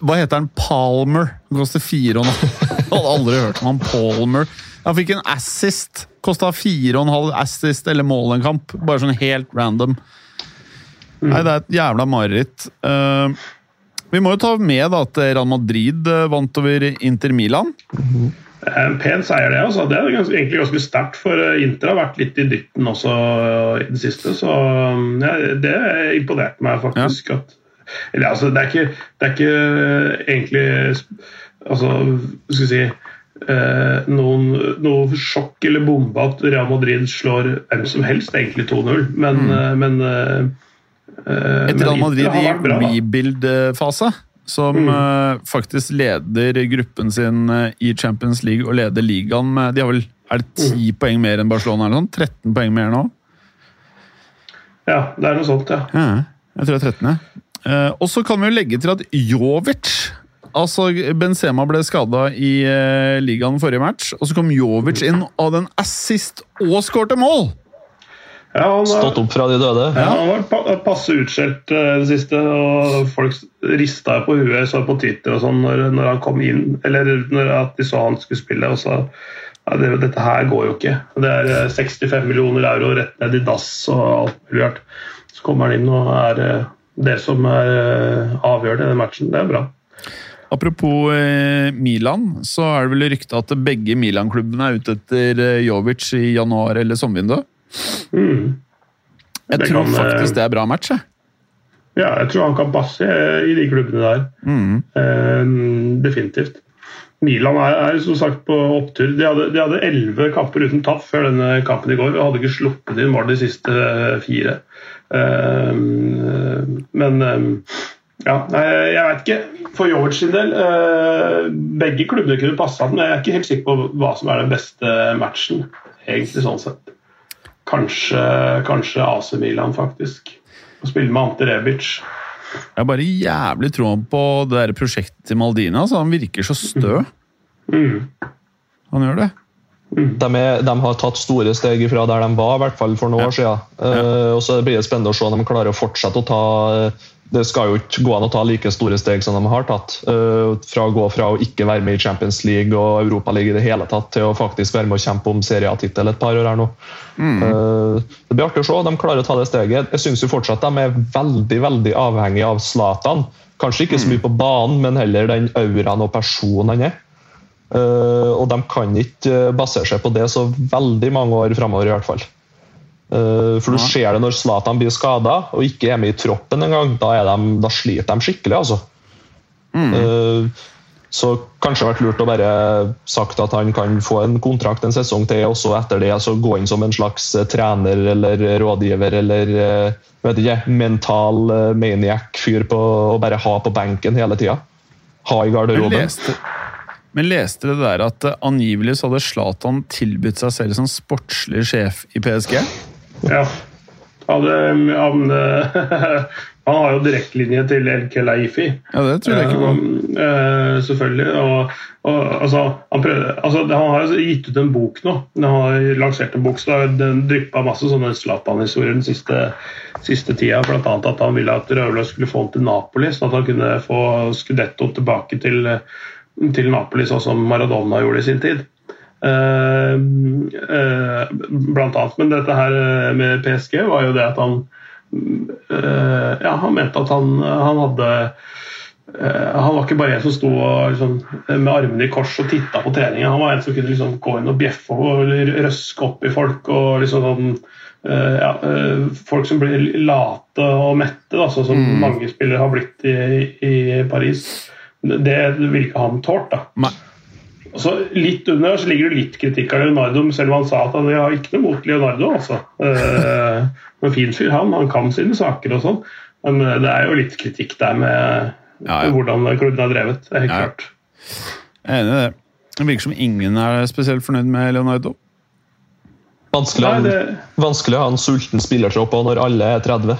Speaker 2: Hva heter han? Palmer. Han koster fire og en halv. Hadde aldri hørt om han Palmer. Han fikk en assist. Kosta fire og en halv assist eller mål en kamp. Bare sånn helt random. Nei, det er et jævla mareritt. Uh, vi må jo ta med da, at Real Madrid eh, vant over Inter Milan.
Speaker 3: Er En pen seier, det. altså. Det er ganske, egentlig ganske sterkt, for eh, Inter har vært litt i dytten også i det siste. Så um, ja, det imponerte meg faktisk. At, eller altså, det er ikke, det er ikke egentlig Altså, skal vi si eh, noen, noe sjokk eller bombe at Real Madrid slår hvem som helst, egentlig 2-0. Men, mm. men eh, eh,
Speaker 2: Et Real Madrid i rebuild-fase, som eh, faktisk leder gruppen sin eh, i Champions League og leder ligaen med De har vel Er det 10 poeng mer enn Barcelona? eller sånn? 13 poeng mer nå?
Speaker 3: Ja, det er noe sånt, ja.
Speaker 2: Ja, jeg tror det er 13. ja. Eh, og så kan vi jo legge til at Jovic Altså, Benzema ble skada i uh, ligaen forrige match, og så kom Jovic inn av den assist og skårte mål!
Speaker 3: ja han, har-
Speaker 4: Stått opp fra de døde.
Speaker 3: Ja, han var vært passe utskjelt eh, det siste, og folk rista på huet. Så på Twitter og sånn når, når han kom inn, eller når at de så han skulle spille. og så ja, det, Dette her går jo ikke. Det er eh, 65 millioner euro rett ned i dass og alt mulig rart. Så kommer han inn og er eh, det som er eh, avgjørende i den matchen. Det er bra.
Speaker 2: Apropos eh, Milan, så er det vel rykte at begge Milan-klubbene er ute etter eh, Jovic i januar eller sommervinduet.
Speaker 3: Mm.
Speaker 2: Jeg
Speaker 3: Det
Speaker 2: tror
Speaker 3: kan, eh,
Speaker 2: faktisk det er bra match. Jeg.
Speaker 3: Ja, jeg tror han kan passe i de klubbene der.
Speaker 2: Mm.
Speaker 3: Eh, definitivt. Milan er, er som sagt på opptur. De hadde de hadde elleve kamper uten tap før denne kampen i går. og hadde ikke sluppet inn mål de siste fire. Eh, men eh, ja, jeg veit ikke. For Jovic sin del eh, Begge klubbene kunne passa den, men jeg er ikke helt sikker på hva som er den beste matchen. egentlig sånn sett. Kanskje, kanskje AC Milan, faktisk. Å spille med Ante Rebic.
Speaker 2: Jeg har bare jævlig troen på det der prosjektet til Maldina. Altså, han virker så stø.
Speaker 3: Mm.
Speaker 2: Han gjør det.
Speaker 4: De, er, de har tatt store steg fra der de var, i hvert fall for noen år siden. Eh, og så blir det spennende å se om de klarer å fortsette å ta eh, Det skal jo ikke gå an å ta like store steg som de har tatt. eh, fra å gå fra å ikke være med i Champions League og Europaliga i det hele tatt, til å faktisk være med å kjempe om serietittel et par år her nå. Mm. det blir artig å se. De klarer å ta det steget. Jeg syns fortsatt de er veldig veldig avhengig av Zlatan. Kanskje ikke så mye på banen, men heller den auraen og personen han er. Eh, og de kan ikke eh, basere seg på det så veldig mange år framover, i hvert fall. Eh, for du ser det når Zlatan blir skada og ikke er med i troppen engang. Da, de, da sliter de skikkelig, altså. Mm. så kanskje det har vært lurt å bare sagt at han kan få en kontrakt en sesong til, og så etter det så gå inn som en slags eh, trener eller rådgiver eller eh, vet ikke, mental eh, maniac-fyr på å bare ha på benken hele tida. Ha i
Speaker 2: Men
Speaker 4: garderoben.
Speaker 2: leste, men leste det der at eh, angivelig så hadde Zlatan tilbudt seg selv som sportslig sjef i PSG?
Speaker 3: Ja. Han, eh, han, eh, han har jo direktelinje til El Kelaifi.
Speaker 2: Ja, det tror jeg ikke på.
Speaker 3: Eh, selvfølgelig. Og, og, altså, han, prøvde, altså, han har jo gitt ut en bok nå. Han har lansert en bok, så den dryppa masse sånne Zlatan-historier den siste, siste tida. Annet at han ville at Røvla skulle få han til Napoli, sånn at han kunne få Scudetto tilbake til, til Napoli, sånn som Maradona gjorde i sin tid. Eh, eh, blant annet. Men dette her eh, med PSG var jo det at han Ja, han mente at han, han hadde Han var ikke bare en som sto liksom, med armene i kors og titta på treningen. Han var en som kunne liksom, gå inn og bjeffe og røske opp i folk. og liksom sånn ja, Folk som blir late og mette, da, sånn som mange spillere har blitt i, i Paris. Det ville ikke han tålt. da.
Speaker 2: Nei.
Speaker 3: Så Litt under så ligger det litt kritikk av Leonardo, selv om han sa at han har ikke noe mot Leonardo. altså. Eh, en fin fyr, han. Han kan sine saker og sånn. Men eh, det er jo litt kritikk der med
Speaker 2: Ja, ja.
Speaker 3: hvordan klubben har drevet. Det er helt
Speaker 2: Ja.
Speaker 3: klart.
Speaker 2: Jeg er enig i det. Det virker som ingen er spesielt fornøyd med Leonardo.
Speaker 4: Vanskelig,
Speaker 3: Nei, det,
Speaker 4: vanskelig å ha en sulten spillertropp også når alle er 30.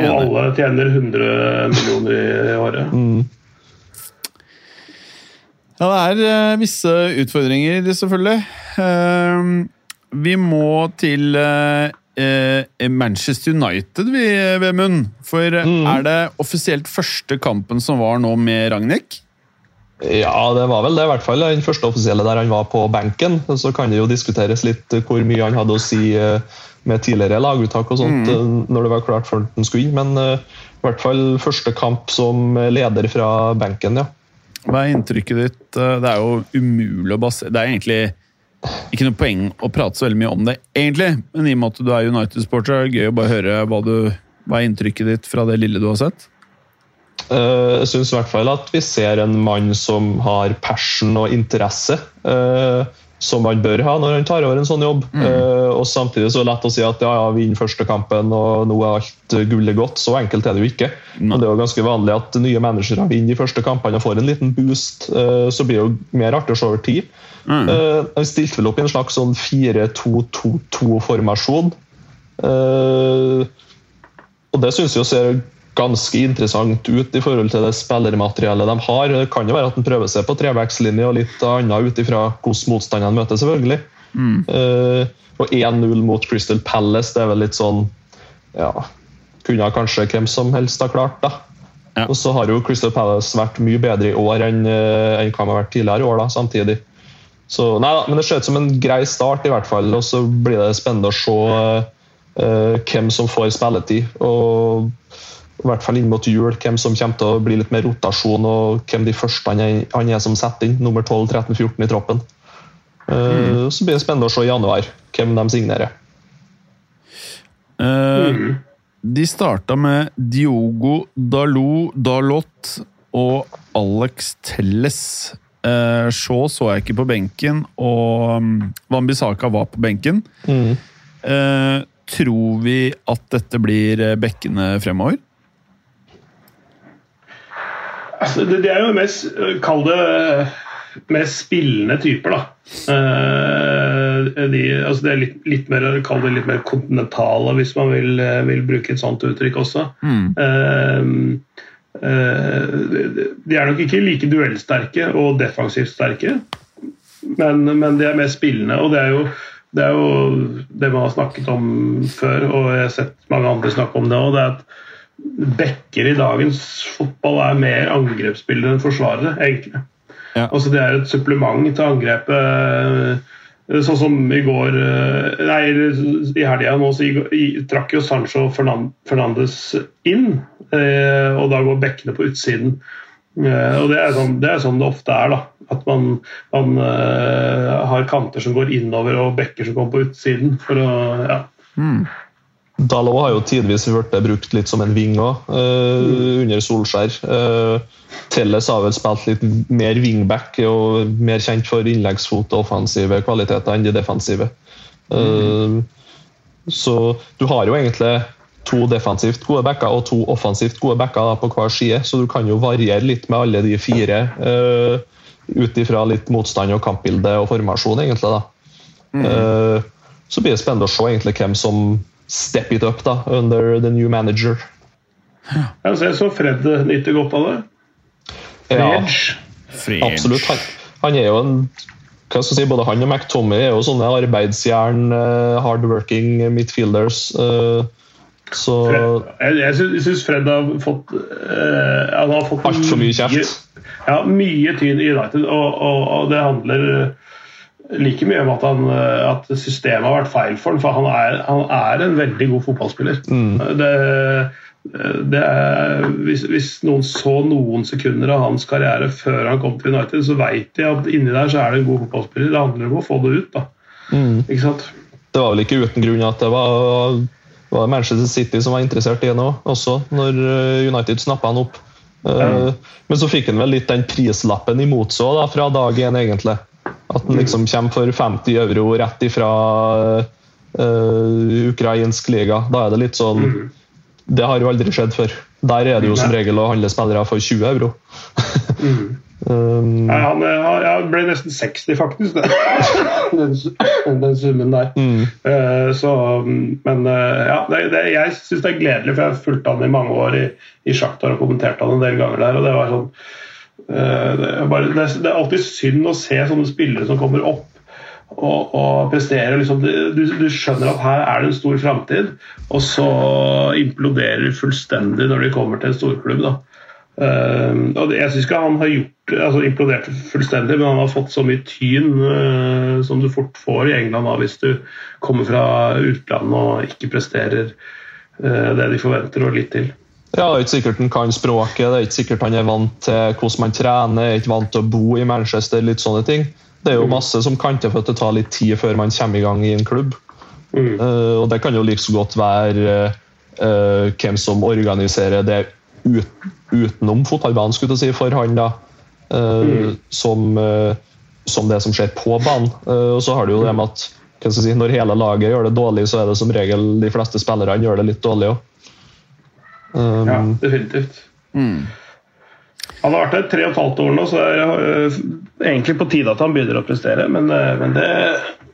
Speaker 3: og alle tjener 100 millioner i året.
Speaker 2: Ja, det er eh, visse utfordringer, selvfølgelig. Eh, vi må til eh, eh, Manchester United, vi, Vemund. For mm. er det offisielt første kampen som var nå med Ragnhild?
Speaker 4: Ja, det var vel det. I hvert fall den første offisielle der han var på benken. Så kan det jo diskuteres litt hvor mye han hadde å si med tidligere laguttak og sånt mm. når det var klart at han skulle inn. Men i hvert fall første kamp som leder fra benken, ja.
Speaker 2: Hva er inntrykket ditt? Eh, Det er jo umulig å basere Det er egentlig ikke noe poeng å prate så veldig mye om det, egentlig. Men i og med at du er United-sporter, er det gøy å bare høre hva, du, hva er inntrykket ditt fra det lille du har sett?
Speaker 4: Eh, Jeg syns i hvert fall at vi ser en mann som har passion og interesse. Som han bør ha når han tar over en sånn jobb. Eh, Og Samtidig så er det lett å si at ja, ja, vinn første kampen og nå er alt gullet godt. Så enkelt er det jo ikke. Men det er jo ganske vanlig at nye managere vinner de første kampene og får en liten boost. Uh, Så blir det jo mer artig å se over tid. Eh, Han stilte vel opp i en slags sånn 4-2-2-2-formasjon. Eh, og det syns jeg ser ganske interessant ut i forhold til det spillermateriellet de har. Det kan jo være at de prøver seg på trevekslinje og litt annet ut ifra hvordan motstanderen møter, selvfølgelig. Eh, og 1-0 mot Crystal Palace, det er vel litt sånn Ja, kunne kanskje hvem som helst ha klart, da.
Speaker 2: Ja.
Speaker 4: Og så har jo Crystal Palace vært mye bedre i år enn, eh, enn hva de har vært tidligere i år, da, samtidig. Så, nei da, men Det ser ut som en grei start, i hvert fall. Og så blir det spennende å se uh, hvem som får spilletid. Og i hvert fall inn mot jul, hvem som kommer til å bli litt mer rotasjon, og hvem de første han er, han er som setter inn. Nummer 12, 13, 14 i troppen. Mm. Så blir det spennende å se i januar hvem de signerer.
Speaker 2: Eh, De starta med Diogo Dalot, Dalot og Alex Telles. Uh, Shaw så jeg ikke på benken, og um, Wambisaka var på benken.
Speaker 4: Mm.
Speaker 2: Uh, tror vi at dette blir eh, bekkene fremover?
Speaker 3: Altså, det, det er jo mest Kall det mest spillende typer, da. Eh, de, altså det er litt, litt mer Kall det litt mer kontinentale, hvis man vil, eh, vil bruke et sånt uttrykk også. Mm. eh, de, de er nok ikke like duellsterke og defensivt sterke, men, men de er mer spillende. Og det er jo det er jo det man har snakket om før, og jeg har sett mange andre snakke om det òg. Er backer i dagens fotball er mer angrepsspillere enn forsvarere, egentlig.
Speaker 2: Ja.
Speaker 3: Altså Det er et supplement til angrepet. eh, Sånn som i går eh, Nei, i helga nå så trakk jo Sancho Fernandes inn, eh, og da går bekkene på utsiden. Og det er, sånn, det er sånn det ofte er. da At man, man har kanter som går innover og bekker som går på utsiden. For å, ja.
Speaker 4: Dalot har jo tidvis blitt brukt litt som en ving òg, under Solskjær. Uh, Telles har vel spilt litt mer wingback og mer kjent for innleggsfot og offensive kvaliteter enn de defensive. Eh, så du har jo egentlig to defensivt gode backer og to offensivt gode backer på hver side, så du kan jo variere litt med alle de fire. Uh, Ut ifra litt motstand og kampbilde og formasjon, egentlig. da. Eh, så blir det spennende å se egentlig hvem som step it up da, under the new manager.
Speaker 3: Jeg ser så Fred nyter godt av det.
Speaker 4: Ja,
Speaker 3: Edge.
Speaker 4: Absolutt. Han, han er jo en hva skal jeg si, Både han og McTommy er jo sånne arbeidsjern, eh, hardworking midfielders. eh, så
Speaker 3: Jeg, jeg jeg syns Fred har fått uh, Han har fått
Speaker 4: Altfor mye kjeft.
Speaker 3: Ja, mye tyn i United, og, og, og det handler like mye om at, han, eh, at systemet har vært feil for ham, for han er, han er en veldig god fotballspiller. Det, det er, hvis, hvis noen så noen sekunder av hans karriere før han kom til United, så vet de at inni der så er det en god fotballspiller. Det handler om å få det ut. da. Ikke sant?
Speaker 4: det var vel ikke uten grunn at det var, var Manchester City som var interessert i ham også, når eh, United snappa han opp. Mm. Men så fikk han vel litt den prislappen imot seg da, fra dag én, egentlig. At den liksom kommer for 50 euro rett ifra uh, ukrainsk liga. Da er det litt sånn Det har jo aldri skjedd før. Der er det jo som regel å handle spillere for 20 euro. um,
Speaker 3: ja, han, eh, han ble nesten 60, faktisk, den, den summen der.
Speaker 4: mm,
Speaker 3: Uh, Så, men uh, ja, det, det, jeg syns det er gledelig, for jeg har fulgt han i mange år i, i Shakhtar og kommentert han en del ganger der. og Det var sånn eh, det er, bare, det, er, det er alltid synd å se sånne spillere som kommer opp og, og presterer. Liksom, du, du skjønner at her er det en stor framtid, og så imploderer de fullstendig når de kommer til en storklubb. da. Uh, og jeg syns ikke han har gjort altså implodert fullstendig, men han har fått så mye tyn uh, som du fort får i England da, hvis du kommer fra utlandet og ikke presterer uh, det de forventer, og litt til.
Speaker 4: Ja, Det er ikke sikkert han kan språket, det er ikke sikkert han er vant til hvordan man trener, er ikke vant til å bo i Manchester, litt sånne ting. Det er jo masse som kan til for at det tar litt tid før man kommer i gang i en klubb.
Speaker 3: Mm.
Speaker 4: Eh, og det kan jo like så godt være uh, hvem som organiserer det ut, utenom fotballbanen, skulle jeg si, for han, da. eh, som, eh, som det som skjer på banen. Og så har du jo det med at si, når hele laget gjør det dårlig, så er det som regel de fleste spillerne gjør det litt dårlig òg.
Speaker 3: Ja, definitivt. Han har vært der tre og et halvt år nå, så det er øh, egentlig på tide at han begynner å prestere. Men, øh, men, det,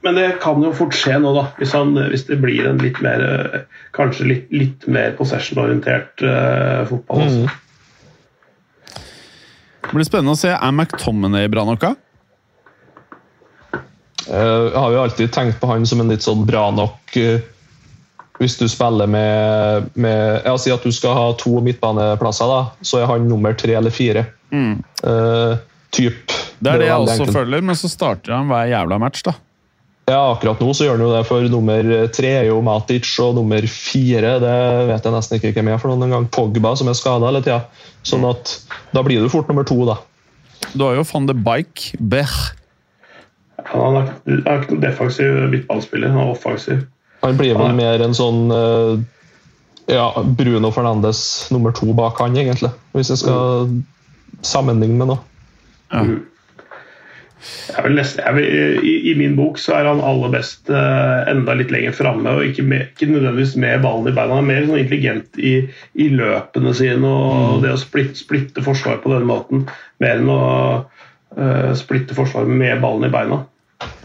Speaker 3: men det kan jo fort skje nå, da. Hvis, han, hvis det blir en litt mer øh, Kanskje litt, litt mer possession-orientert uh, fotball. Altså.
Speaker 2: Det blir spennende å se. Er McTominay bra nok?
Speaker 4: Eh, Jeg har jo alltid tenkt på han som en litt sånn bra nok eh, Hvis du spiller med, med Jeg Si at du skal ha to midtbaneplasser, da, så er han nummer tre eller fire. Eh, typ.
Speaker 2: Det er det jeg også
Speaker 4: enkelt.
Speaker 2: følger, men så starter han hver jævla match, da.
Speaker 4: Ja, akkurat nå så gjør han jo det, for nummer tre er jo Matic, og nummer fire det vet jeg nesten ikke hvem er for noen gang. Pogba, som er skada hele tida. Sånn at da blir du fort nummer to, da.
Speaker 2: Du har jo van de Bike, Bech.
Speaker 3: Han han er ikke noen defensiv midtballspiller, han er offensiv.
Speaker 4: Han blir vel mer en sånn eh, ja, Bruno Fernandes nummer to bak han, egentlig. Hvis jeg skal sammenligne med noe.
Speaker 3: Jeg vil nesten, jeg vil, i, I min bok så er han aller best eh, enda litt lenger framme, og ikke, med, ikke nødvendigvis med ballen i beina. Han er mer sånn intelligent i, i løpene sine og det å splitte, splitte forsvar på denne måten, mer enn å eh, splitte forsvar med ballen i beina.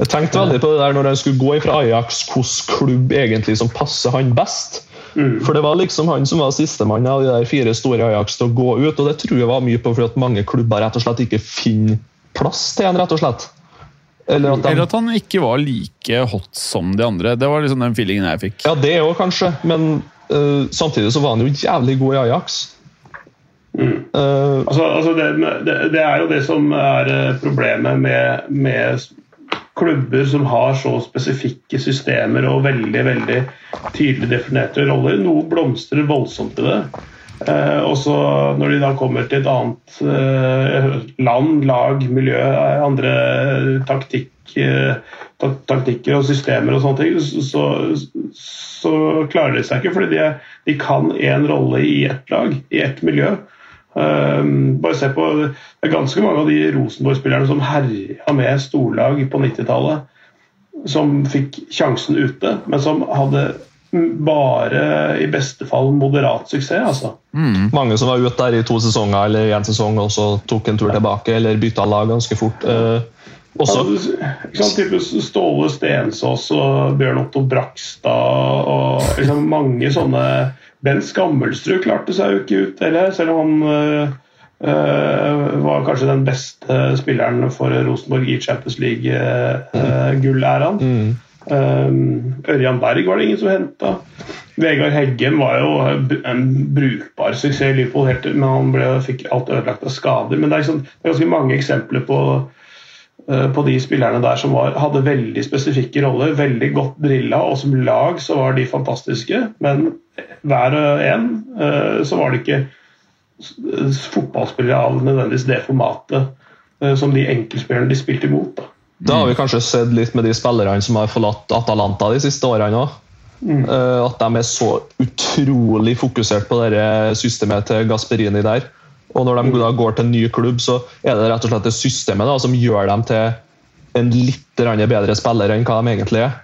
Speaker 4: Jeg tenkte veldig på det der når han skulle gå fra Ajax, hvilken klubb egentlig som passer han best. For det var liksom han som var sistemann av de der fire store Ajax til å gå ut, og det tror jeg var mye på fordi at mange klubber rett og slett ikke finner plass til en, rett og slett. Eller at de,
Speaker 2: Eller at han ikke var like hot som de andre. Det var liksom den feelingen jeg fikk.
Speaker 4: Ja, det òg, kanskje, men uh, samtidig så var han jo jævlig god i Ajax. Eh,
Speaker 3: Altså, altså det, det, det er jo det som er eh, problemet med, med klubber som har så spesifikke systemer og veldig veldig tydelig definerte roller. Noe blomstrer voldsomt i det. Eh, og så når de da kommer til et annet eh, land, lag, miljø, andre taktikk, eh, taktikker og systemer og sånne ting, så, så klarer de seg ikke. Fordi de, de kan én rolle i ett lag, i ett miljø. Um, bare se på, Det er ganske mange av de Rosenborg-spillerne som herja med storlag på 90-tallet, som fikk sjansen ute, men som hadde bare i beste fall moderat suksess. altså.
Speaker 4: mange som var ute der i to sesonger eller én sesong og så tok en tur tilbake, eller bytta lag ganske fort. Eh, også,
Speaker 3: Ja, ikke type Ståle Stensås og Bjørn Otto Brakstad og liksom mange sånne Bent Skammelsrud klarte seg jo ikke ut heller, selv om han øh, øh, var kanskje den beste spilleren for Rosenborg i Champions League-gullæraen. Um, Ørjan Berg var det ingen som henta. Vegard Heggem var jo en brukbar suksess i Liverpool, men han ble, fikk alt ødelagt av skader. Men det er, liksom, det er ganske mange eksempler på eh, på de spillerne der som var, hadde veldig spesifikke roller, veldig godt drilla, og som lag så var de fantastiske, men hver og en eh, så var det ikke fotballspillere av nødvendigvis det formatet eh, som de enkeltspillerne de spilte imot. da.
Speaker 4: Da har vi kanskje sett litt med de spillerne som har forlatt Atalanta de siste årene òg. At de er så utrolig fokusert på det systemet til Gasperini der. Og når de da går til en ny klubb, så er det rett og slett det systemet da, som gjør dem til en litt bedre spiller enn hva de egentlig er.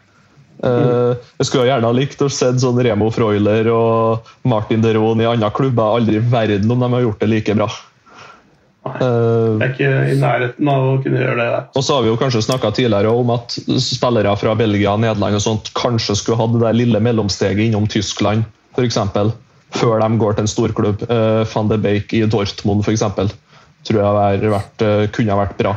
Speaker 4: Uh, jeg skulle gjerne ha likt å se sånn Remo Freuler og Martin Deron i andre klubber. Aldri i verden om de har gjort det like bra. Nei,
Speaker 3: Det er ikke i nærheten av å kunne gjøre det der.
Speaker 4: Og så har vi jo kanskje snakka tidligere om at spillere fra Belgia Nederland og sånt kanskje skulle hatt det der lille mellomsteget innom Tyskland, f.eks. Før de går til en storklubb. Uh, Van de Beek i Dortmund, f.eks. Tror jeg har vært, uh, kunne ha vært bra.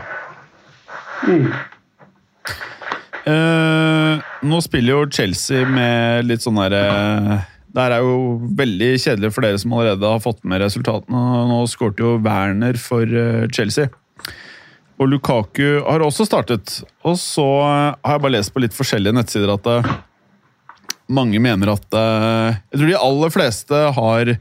Speaker 2: Eh, nå spiller jo Chelsea med litt sånn derre Det her er jo veldig kjedelig for dere som allerede har fått med resultatene. Nå skårte jo Werner for eh, Chelsea. Og Lukaku har også startet. Og så eh, har jeg bare lest på litt forskjellige nettsider at eh, mange mener at eh, Jeg tror de aller fleste har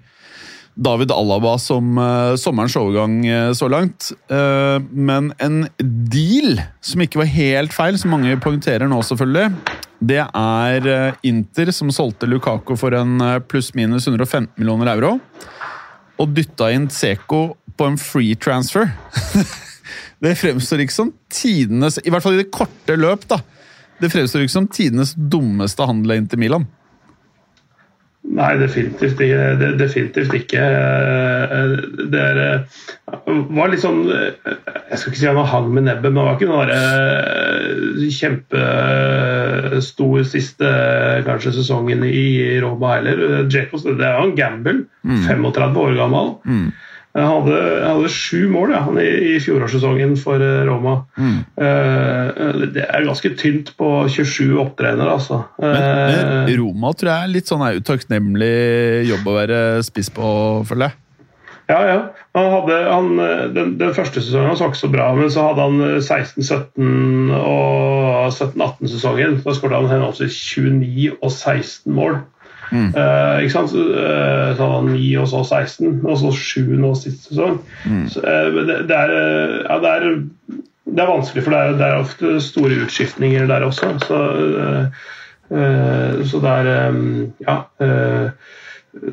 Speaker 2: David Alaba som uh, sommerens overgang eh, så langt. Eh, men en deal som ikke var helt feil, som mange poengterer nå, selvfølgelig, det er eh, Inter som solgte Lukako for en eh, pluss-minus 115 millioner euro. og dytta inn Seko på en free transfer. det fremstår ikke som tidenes I hvert fall i det korte løp, da. Det fremstår ikke som tidenes dummeste handel inn til Milan.
Speaker 3: Nei, definitivt, definitivt ikke. Det er, var litt sånn Jeg skal ikke si han hang med nebbet, men det var ikke noe der kjempestor siste kanskje sesongen i Roma heller. Jacobs, det er jo en gamble. 35 år gammel. Han hadde, hadde sju mål ja, i, i fjorårssesongen for Roma. Roma. Uh, det er ganske tynt på 27 opptrenere, altså.
Speaker 2: Men, men
Speaker 3: Eh,
Speaker 2: Roma tror jeg er litt sånn utakknemlig jobb å være spiss på, føler jeg.
Speaker 3: Ja, ja. Han hadde, han, den, den første sesongen han så ikke så bra, men så hadde han 16-17 og 17-18-sesongen. Da skåret han henholdsvis 29 og 16 mål. Eh, ikke sant? Så, uh, så 9 og så 16, og så 7 nå sist sesong. Så, uh, det, det, er, ja, det, er, det er vanskelig, for det er, det er ofte store utskiftninger der også. Så, eh, så det er um, Ja. eh,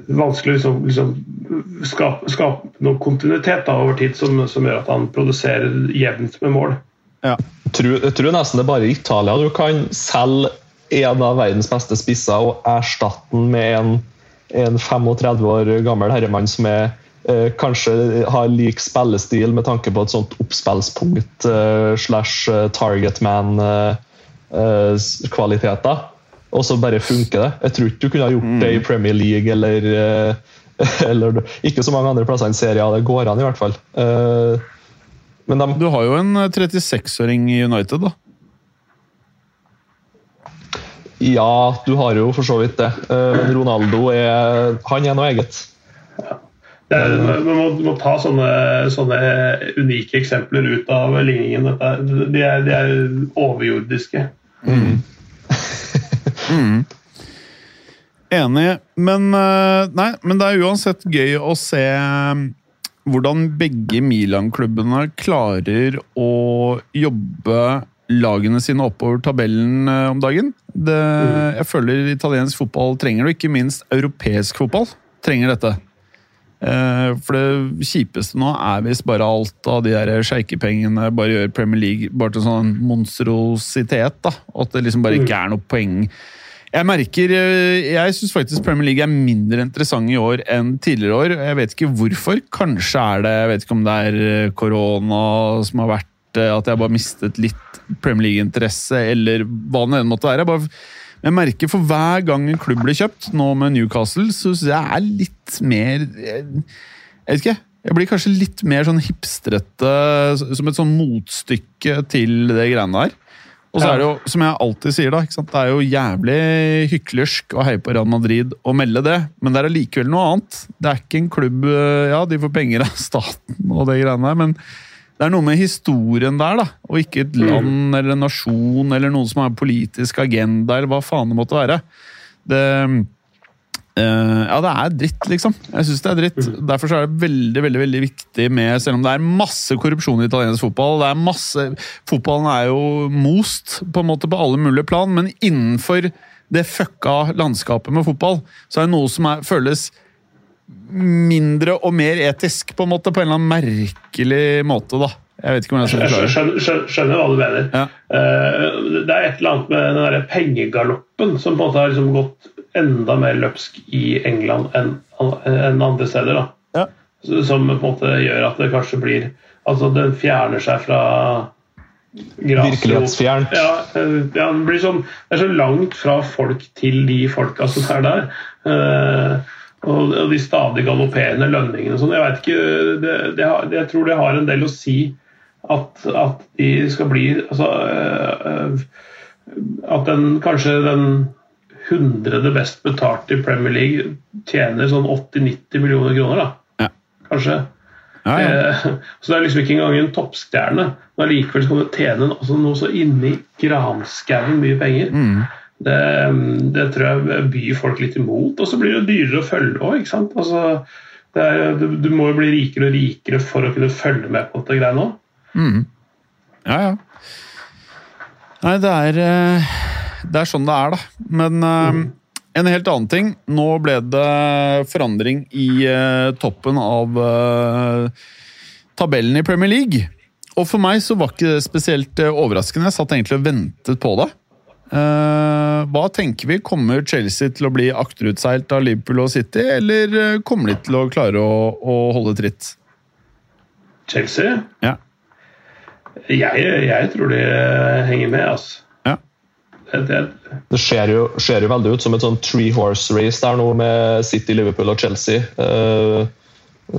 Speaker 3: vanskelig å liksom, liksom skape, skape noe kontinuitet da, over tid som, som gjør at han produserer jevnt med mål.
Speaker 2: Ja.
Speaker 4: Jeg tror, jeg tror nesten det er bare i Italia du kan selge en av verdens beste spisser og erstatte ham med en, en 35 år gammel herremann som er, eh, kanskje har lik spillestil med tanke på et sånt oppspillspunkt eh, slash target man-kvaliteter. og så bare funker det. Jeg tror ikke du kunne ha gjort det i Premier League eller, eh, eller ikke så mange andre plasser enn serien. Det går an, i hvert fall. Eh, men de,
Speaker 2: Du har jo en 36-åring i United, da.
Speaker 4: Ja, du har jo for så vidt det. Eh, Men Ronaldo er, han er noe eget.
Speaker 3: Ja. er, man, må, må ta sånne, sånne unike eksempler ut av ligningen. Dette, de, er, de er overjordiske.
Speaker 2: Enig, men, eh, nei, men det er uansett gøy å se eh, hvordan begge Milan-klubbene klarer å jobbe lagene sine oppover tabellen eh, om dagen. Det, jeg føler italiensk fotball trenger det, ikke minst europeisk fotball trenger dette. Eh, For det kjipeste nå er hvis bare alt av de der sjeikepengene bare gjør Premier League bare til sånn monstrositet. da, og At det liksom bare ikke er noe poeng. Jeg merker, eh, jeg syns faktisk Premier League er mindre interessant i år enn tidligere år. Jeg vet ikke hvorfor. Kanskje er det jeg vet ikke om det er korona som har vært at jeg bare mistet litt Premier League-interesse, eller hva det enn måtte være. Jeg, bare, jeg merker for hver gang en klubb blir kjøpt, nå med Newcastle, så synes jeg er litt mer Jeg jeg vet ikke. Jeg blir kanskje litt mer sånn hipstrete, som et sånn motstykke til det greiene der. Og så er det jo, som jeg alltid sier, da, det er jo jævlig hyklersk å heie på Real Madrid og melde det, men det er allikevel noe annet. Det er ikke en klubb eh, Ja, de får penger av staten og det greiene der, men det er noe med historien der, da, og ikke et land eller en nasjon eller noen som har en politisk agenda, eller hva faen det måtte være. Det uh, ja, det er dritt, liksom. Jeg synes det er dritt. Derfor så er det veldig veldig, veldig viktig med Selv om det er masse korrupsjon i italiensk fotball det er masse, Fotballen er jo most på en måte på alle mulige plan, men innenfor det fucka landskapet med fotball, så er det noe som er, føles mindre og mer etisk, på en måte, på en eller annen merkelig måte, da. Jeg vet ikke hvordan jeg skal forklare
Speaker 3: skjønner, skjønner, skjønner hva du mener.
Speaker 2: Ja.
Speaker 3: Uh, det er et eller annet med den der pengegaloppen som på en måte har liksom gått enda mer løpsk i England enn en andre steder. da.
Speaker 2: Ja.
Speaker 3: Som på en måte gjør at det kanskje blir Altså den fjerner seg fra.
Speaker 4: Virkelighetsfjernt.
Speaker 3: Ja, eh, ja det, blir sånn, det er så langt fra folk til de folka som er der. Eh, og de stadig galopperende lønningene og sånn. Jeg vet ikke, det, det, jeg tror det har en del å si at, at de skal bli altså, øh, øh, At den kanskje den hundrede best betalte i Premier League tjener sånn 80-90 millioner kroner, da.
Speaker 2: Ja.
Speaker 3: Kanskje.
Speaker 2: Ja, ja.
Speaker 3: Eh, Så det er liksom ikke engang en toppstjerne. Men allikevel kan du tjene noe så inni granskauen mye penger.
Speaker 2: Mm.
Speaker 3: Det, det tror jeg byr folk litt imot. Og så blir det dyrere å følge òg. Altså, du, du må jo bli rikere og rikere for å kunne følge med på dette greiene òg.
Speaker 2: Ja, ja. Nei, det er eh, Det er sånn det er, da. Men mm. en helt annen ting. Nå ble det forandring i eh, toppen av eh, tabellen i Premier League. Og for meg så var ikke det spesielt eh, overraskende. Jeg satt egentlig og ventet på det. Eh, hva tenker vi? Kommer Chelsea til å bli akterutseilt av Liverpool og City, eller eh, kommer de til å klare å, å holde tritt?
Speaker 3: Chelsea?
Speaker 2: Ja.
Speaker 3: Jeg, jeg tror de henger med, altså.
Speaker 2: Ja.
Speaker 3: Det, det,
Speaker 4: Det ser jo, ser jo veldig ut som et sånn three horse race der nå med City, Liverpool og Chelsea. Uh,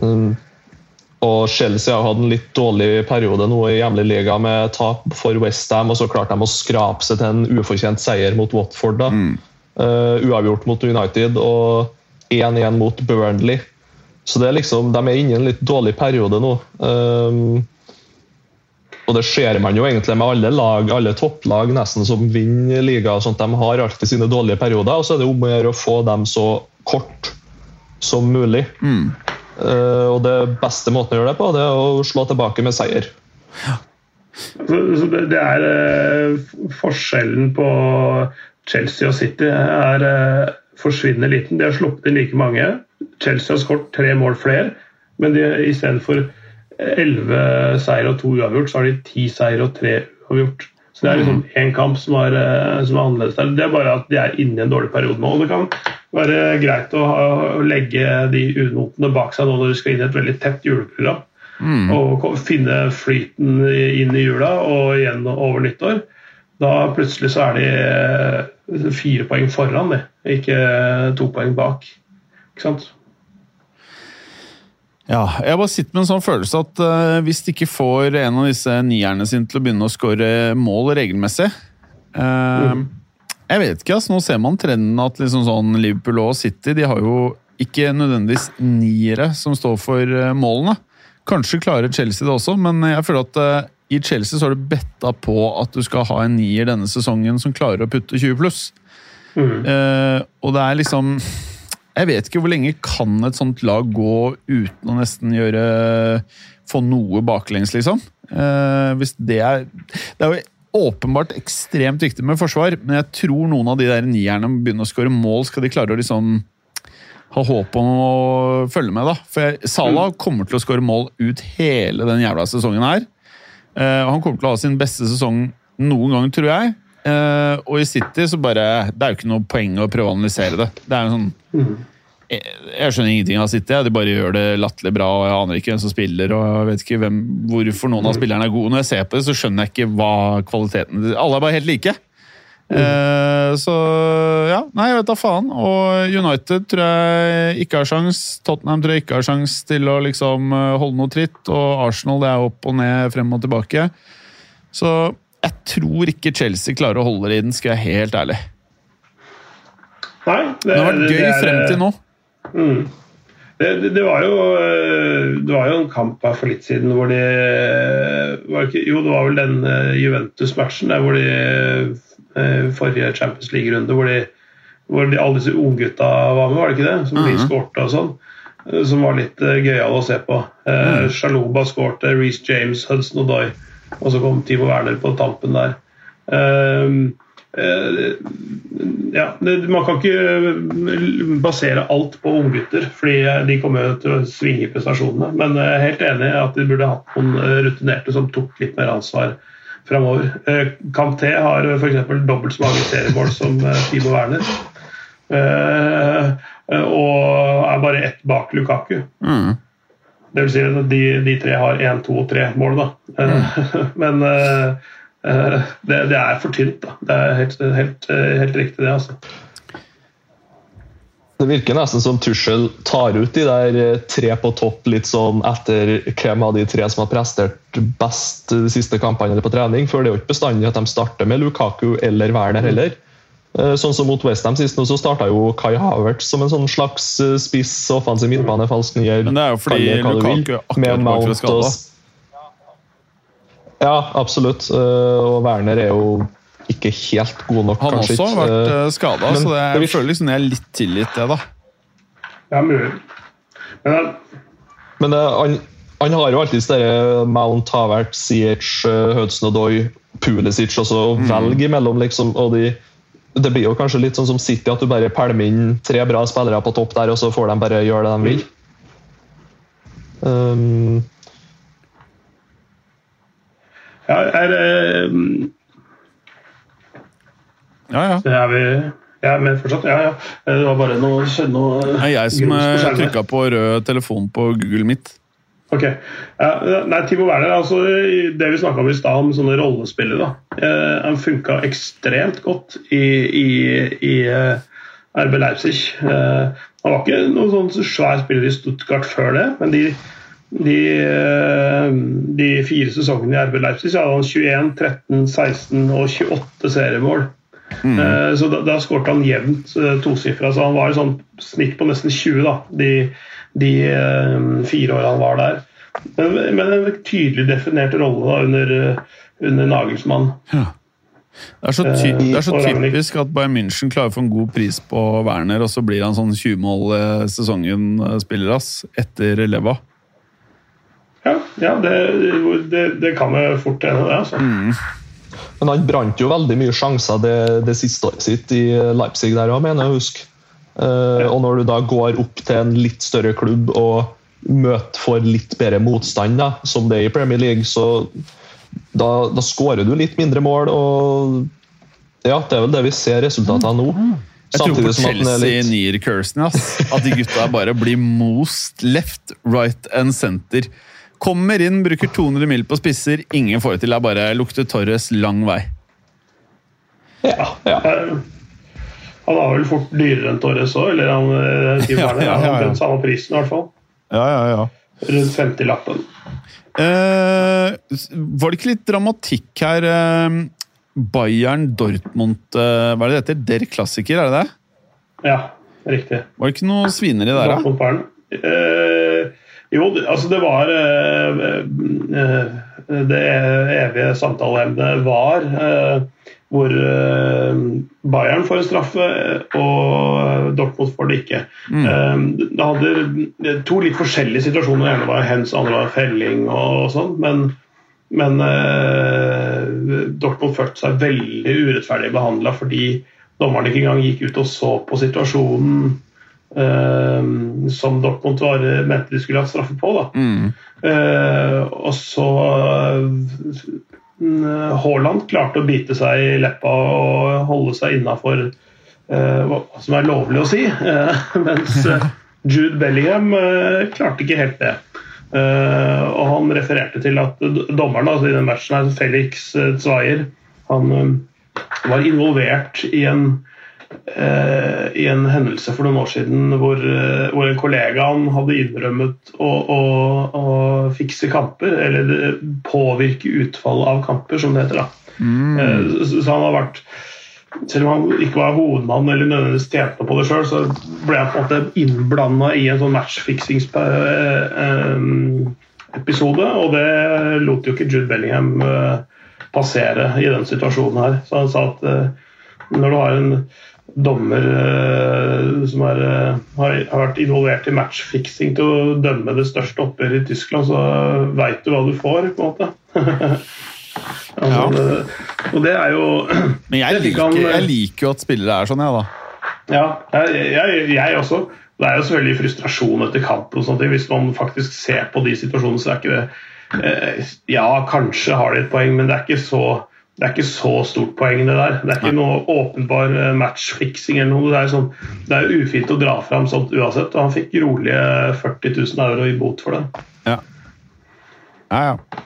Speaker 4: um, og Chelsea har hatt en litt dårlig periode nå i hjemlig liga med tap for Westham, og så klarte de å skrape seg til en ufortjent seier mot Watford. da. Eh, uavgjort mot United og 1-1 mot Burnley. Så det er liksom, de er inne i en litt dårlig periode nå. Um, og det ser man jo egentlig med alle lag, alle topplag nesten som vinner liga. og Sånt. De har alltid sine dårlige perioder, og så er det om å gjøre å få dem så kort som mulig. Eh, og det beste måten å gjøre det på, det er å slå tilbake med seier.
Speaker 3: så, så det, er eh, Forskjellen på Chelsea og City er eh, forsvinnende liten. De har sluppet inn like mange. Chelsea har skåret tre mål flere, men de, istedenfor elleve seier og to uavgjort, så har de ti seier og tre uavgjort. Så det er liksom én kamp som er, eh, som er annerledes der. Det er bare at de er inne i en dårlig periode nå. og Det kan være greit å, å legge de unotene bak seg nå når du skal inn i et veldig tett juleprogram. Og finne flyten inn i jula og igjen over nyttår. Da plutselig så er de eh, fire poeng foran, de. ikke to poeng bak. Ikke sant?
Speaker 2: Ja, jeg bare sitter med en sånn følelse at uh, hvis de ikke får en av disse nierne sine til å begynne å skåre mål regelmessig eh, Jeg vet ikke, ass. Nå ser man trenden at liksom sånn Liverpool og City de har jo ikke nødvendigvis niere som står for eh, målene. Kanskje klarer Chelsea det også, men jeg føler at eh, i Chelsea så har du betta på at du skal ha en nier denne sesongen som klarer å putte 20 pluss. Eh, og det er liksom Jeg vet ikke hvor lenge kan et sånt lag gå uten å nesten gjøre Få noe baklengs, liksom. Uh, hvis det er Det er jo åpenbart ekstremt viktig med forsvar, men jeg tror noen av de der nierne må begynne å skåre mål, skal de klare å liksom ha håp om å følge med, da. For Salah kommer til å skåre mål ut hele den jævla sesongen her. Uh, han kommer til å ha sin beste sesong noen gang, tror jeg. Uh, og i City så bare Det er jo ikke noe poeng å prøve å analysere det. Det er jo sånn jeg, skjønner ingenting av City. De bare gjør det latterlig bra. og Jeg aner ikke hvem som spiller. og jeg vet ikke hvem, hvorfor noen av spillerne er gode. Når jeg ser på det, så skjønner jeg ikke hva kvaliteten Alle er bare helt like. Eh, så ja, nei, jeg vet da faen. Og United tror jeg ikke har sjans. Tottenham tror jeg ikke har sjans til å liksom eh, holde noe tritt. Og Arsenal det er opp og ned, frem og tilbake. Så jeg tror ikke Chelsea klarer å holde det i den, skal jeg være helt ærlig.
Speaker 3: Nei, det,
Speaker 2: Det har vært gøy
Speaker 3: er-
Speaker 2: frem til nå.
Speaker 3: Det, det, det, var jo, eh, det var jo en kamp her for litt siden hvor de var ikke, Jo, det var vel den eh, Juventus-matchen der hvor de eh, forrige Champions League-runde hvor, hvor de, alle disse unggutta var med, var det ikke det? Som de skårte og sånn. Som var litt gøyal å se på. Eh, Shaloba skårte, Reece James, Hudson Odoi, og så kom Timo Werner på tampen der. Eh, ja, Man kan ikke basere alt på unggutter, fordi de kommer til å svinge i prestasjonene. Men jeg er helt enig i at de burde hatt noen eh, rutinerte som tok litt mer ansvar framover. Kanté har f.eks. dobbelt så mange seriemål som eh, Timo Werner. Eh, og er bare ett bak Lukaku.
Speaker 2: Mm.
Speaker 3: Det vil si at de, de tre har én, to og tre mål, da. Mm. Men eh, eh, det, det er for tynt, da. Det er helt, helt, eh, helt riktig, det. altså.
Speaker 4: Det virker nesten som Tussel tar ut de der eh, tre på topp litt sånn etter hvem av de tre som har prestert best de siste kampene eller på trening. For det er jo ikke bestandig at de starter med Lukaku eller Werner heller. Eh, Sånn som mot Westham sist nå, så starta jo Kai Havertz som en sånn slags eh, spiss offensiv midtbane, falsk nier.
Speaker 2: Men det er jo fordi Lukaku akkurat fra
Speaker 4: Mount
Speaker 2: skade.
Speaker 4: Ja, absolutt. Eh, Og Werner er jo ikke helt god nok,
Speaker 2: Han
Speaker 4: kanskje.
Speaker 2: også har vært
Speaker 4: ikke.
Speaker 2: uh, skada, så det er, jeg føler liksom jeg er litt tilgitt det, da.
Speaker 3: Ja, mulig. Men eh,
Speaker 4: Men det, han, han har jo alltid dere Mount, Havert, CH, Hudson Hudson Odoi, Pulisic også, å velge imellom. liksom, og de det blir jo kanskje litt sånn som City, at du bare pælmer inn tre bra spillere på topp der, og så får de bare gjøre det de vil. Um,
Speaker 3: Ja, er, eh,
Speaker 2: Ja, ja.
Speaker 3: er vi jeg er med fortsatt? Ja, ja. Det var bare noe, noe
Speaker 2: Det er jeg som
Speaker 3: på
Speaker 2: trykka på rød telefon på Google mitt.
Speaker 3: Ok. Ja, nei, Timo Werner, altså, det vi snakka om i stad, om sånne rollespillere. Eh, han funka ekstremt godt i, i, i eh, RB Leipzig. Eh, han var ikke noen sånn svær spiller i Stuttgart før det, men de, de, eh, de fire sesongene i RB Leipzig så hadde han 21, 13, 16 og 28 seriemål. Mm. Så da, da skåret han jevnt eh, tosifra, så han var i sånn snitt på nesten 20 da, de, de eh, fire åra han var der. Men, men en tydelig definert rolle da, under, eh, under Nagelsmann.
Speaker 2: Det er, så ty
Speaker 3: Eh,
Speaker 2: det er så typisk at Bayern München klarer få en god pris på Werner, og så blir han sånn 20 mål eh, sesongen-spiller, ass, etter Leva.
Speaker 3: Ja, det, det, det kan vi fort gjøre det. altså.
Speaker 4: Men han brant jo veldig mye sjanser det, det siste året sitt i Leipzig der òg, mener jeg å huske. Eh, og når du da går opp til en litt større klubb og møter for litt bedre motstand, da, som det er i Premier League, så da, da skårer du litt mindre mål. og ja, Det er vel det vi ser resultatet av nå.
Speaker 2: Jeg tror på Chelsea nier Kirsten, ass. At de gutta bare blir most left, right and center. Kommer inn, bruker 200 mil på spisser, ingen får det til. Det er bare lukter Torres lang vei.
Speaker 4: ja, ja.
Speaker 3: Eh, Han var vel fort dyrere enn Torres òg, eller han, eh, Timo
Speaker 2: Ja, ja, ja,
Speaker 3: Han
Speaker 2: ja.
Speaker 3: den samme prisen, i hvert fall.
Speaker 2: Ja, ja, ja.
Speaker 3: Rundt 50-lappen.
Speaker 2: Eh, var det ikke litt dramatikk her? Eh, Bayern Dortmund eh, Hva er det det heter? Der klassiker, er det det?
Speaker 3: Ja, riktig.
Speaker 2: Var det ikke noe svineri der, da?
Speaker 3: Dortmund Bayern. Eh, jo, altså det var eh, eh, Det evige samtaleemnet var eh, hvor Bayern får en straffe og Dortmund får det ikke. Mm. det hadde to litt forskjellige situasjoner. Den ene var hens, andre var felling og sånn. Men, men Dortmund følte seg veldig urettferdig behandla fordi dommeren ikke engang gikk ut og så på situasjonen eh, som Dortmund var, mente de skulle ha straffe på. Da.
Speaker 2: Mm.
Speaker 3: Uh, og så eh, Haaland klarte å bite seg i leppa og holde seg innafor eh, hva som er lovlig å si, eh, mens eh, Jude Bellingham eh, klarte ikke helt det. Og han refererte til at dommeren altså, i den matchen her, Felix Zweier, han var involvert i en eh, i en hendelse for noen år siden hvor, eh, hvor en kollega han hadde innrømmet å, å, å fikse kamper, eller eh, påvirke utfallet av kamper, som det heter. da. Eh, Så, så han har vært selv om han ikke var hovedmann eller nødvendigvis tjente på det sjøl, så ble han på en måte innblanda i en sånn matchfiksingsepisode, og det lot jo ikke Jude Bellingham passere i den situasjonen her. Så han sa at når du har en dommer eh, som er, eh, har, har vært involvert i matchfiksing til å dømme det største oppgjøret i Tyskland, så veit du hva du får, på en måte. altså,
Speaker 2: Ja.
Speaker 3: det, og det er jo
Speaker 2: Men jeg liker,
Speaker 3: han, eh,
Speaker 2: jeg liker jo at spillere er sånn, jeg, da.
Speaker 3: Ja, jeg, jeg, jeg også. Det er jo selvfølgelig frustrasjon etter kamp. og sånt. Hvis man faktisk ser på de situasjonene, så er ikke det eh, Ja, kanskje har de et poeng, men det er ikke så det er ikke så stort poeng, det der. Det er ikke noe åpenbar eh, matchfiksing eller noe. Det er, sånn, det er ufint å dra fram sånt uansett. Og han fikk rolige 40 000 euro i bot for det.
Speaker 2: Ja, ja. ja.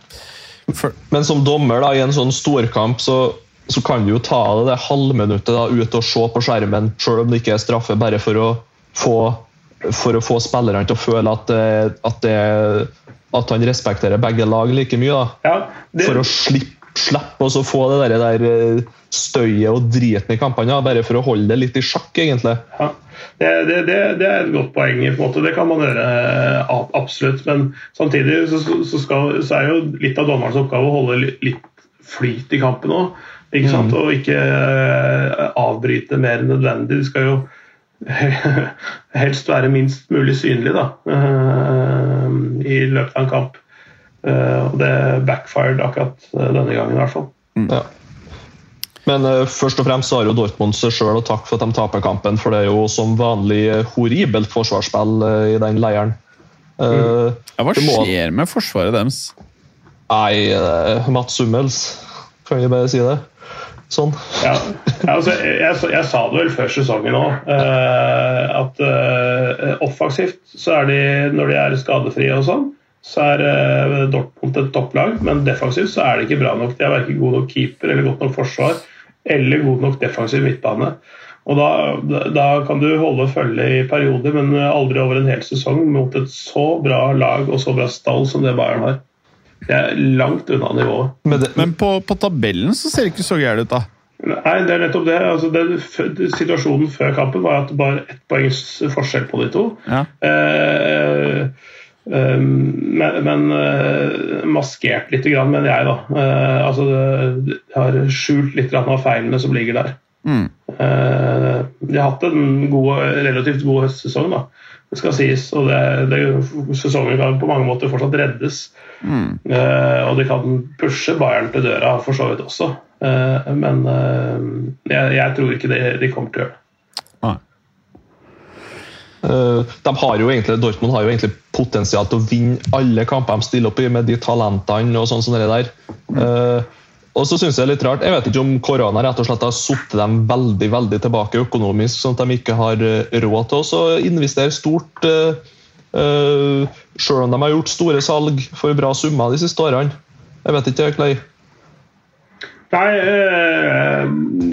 Speaker 2: For,
Speaker 4: Men som dommer da, i en sånn storkamp så, så kan du jo ta det, det halvminuttet da, ut og se på skjermen, selv om det ikke er straffe, bare for å få, for å få spillerne til å føle at, at, det, at han respekterer begge lag like mye. Da.
Speaker 3: Ja, det,
Speaker 4: For å slippe slippe å få det der, der eh, støyet og driten i kampene, bare for å holde det litt i sjakk, egentlig.
Speaker 3: Ja, det, det, det, det er et godt poeng. på en måte. Det kan man gjøre eh, absolutt. Men samtidig så, så, skal, så er jo litt av dommerens oppgave å holde litt, flyt i kampen òg. Ikke sant? Og ikke eh, avbryte mer enn nødvendig. Det skal jo helst være minst mulig synlig da, i løpet av en kamp. Eh, Og det backfired akkurat eh, denne gangen, i hvert fall.
Speaker 4: Ja. Men uh, først og fremst så har jo Dortmund seg sjøl å takke for at de taper kampen, for det er jo som vanlig horribelt forsvarsspill uh, i den leiren. Eh,
Speaker 2: Ja, hva
Speaker 4: må-
Speaker 2: skjer med forsvaret deres?
Speaker 4: Nei, Mats Hummels, kan vi bare si det? Sånn.
Speaker 3: Ja, altså, jeg, jeg, jeg sa det vel før sesongen òg, at offensivt så er de, når de er skadefrie og sånn, så er eh, Dortmund et topplag, men defensivt så er det ikke bra nok. De er verken god nok keeper eller godt nok forsvar, eller god nok defensiv midtbane. Og da, da- da kan du holde følge i perioder, men aldri over en hel sesong mot et så bra lag og så bra stall som det Bayern har. Det er langt unna nivået.
Speaker 4: Men det,
Speaker 2: Men på, på tabellen så ser det ikke så gærent ut, da.
Speaker 3: Nei, det er nettopp det. Altså, den, situasjonen før kampen var at det bare ett poengs forskjell på de to.
Speaker 2: Ja.
Speaker 3: Eh, men men eh, maskert litt, mener jeg, da. Eh, altså, det har skjult litt av feilene som ligger der.
Speaker 2: Mm.
Speaker 3: Eh, de har hatt en god, relativt god høstsesong, da. Det skal sies. Og det, det, sesongen kan på mange måter fortsatt reddes.
Speaker 2: Mm.
Speaker 3: Og de kan pushe Bayern til døra for så vidt også. Men jeg, jeg tror ikke det, de kommer til å gjøre det.
Speaker 4: Eh, de har jo egentlig, Dortmund har jo egentlig potensial til å vinne alle kamper de stiller opp i, med de talentene og sånn som det der. Eh, og så synes Jeg det er litt rart, jeg vet ikke om korona rett og slett har satt dem veldig veldig tilbake økonomisk, sånn at de ikke har eh, råd til å investere stort, uh, selv om de har gjort store salg for bra summer de siste årene. Jeg vet ikke, Clay.
Speaker 3: Nei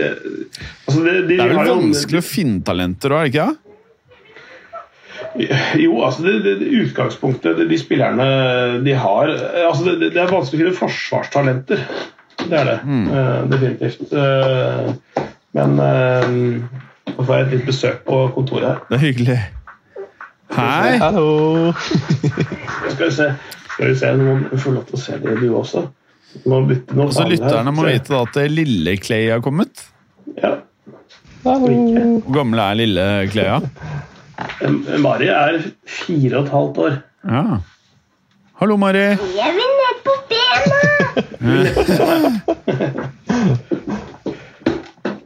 Speaker 3: det, altså de, de
Speaker 2: Det er
Speaker 3: har
Speaker 2: vel
Speaker 3: jo-
Speaker 2: vanskelig å finne talenter òg, er det ikke?
Speaker 3: Jo, altså det, det, det utgangspunktet de, de spillerne de har altså det, det er vanskelig å finne forsvarstalenter. Det er det. eh, definitivt. Uh, men uh, nå får jeg et litt besøk på kontoret her.
Speaker 2: Det er hyggelig. Hei!
Speaker 4: Hallo!
Speaker 3: Skal vi se, skal vi se Nå må du få lov til å se det, du også. Må bytte noe
Speaker 2: Så
Speaker 3: her.
Speaker 2: lytterne må vite da at lille Clay har kommet.
Speaker 3: Ja.
Speaker 4: Hallo.
Speaker 2: Hvor gammel er lille Clay?
Speaker 3: Eh, Mari er fire og et halvt år.
Speaker 2: Ja. Hallo, Mari.
Speaker 5: Jeg vil ned på bena!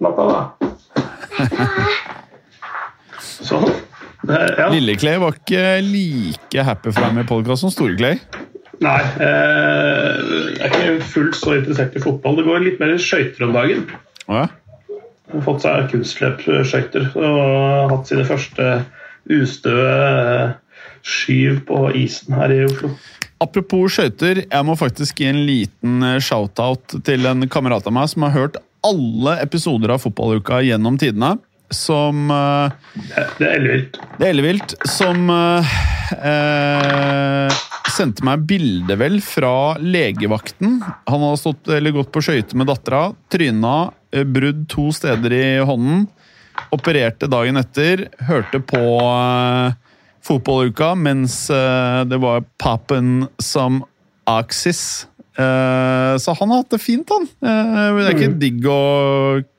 Speaker 3: Slapp av, da. Sånn. Eh, Ja.
Speaker 2: Lille Clay var ikke like happy for deg med podkast som Store Clay.
Speaker 3: Nei, eh, jeg er ikke fullt så interessert i fotball. Det går litt mer i skøyter om dagen.
Speaker 2: Ja.
Speaker 3: Har fått seg kunstløpsskøyter og hatt sine første ustøe eh, skyv på isen her i Oslo.
Speaker 2: Apropos skøyter, jeg må faktisk gi en liten eh, shout-out til en kamerat av meg som har hørt alle episoder av Fotballuka gjennom tidene. Som eh,
Speaker 3: Det det er ellevilt.
Speaker 2: Det er ellevilt. Som eh, sendte meg bilde, vel, fra legevakten. Han hadde stått, eller gått på skøyter med dattera. Tryna, brudd to steder i hånden. Opererte dagen etter. Hørte på eh, fotballuka mens eh, det var pappen som Axis. Eh, så han har hatt det fint, han. Det er ikke digg å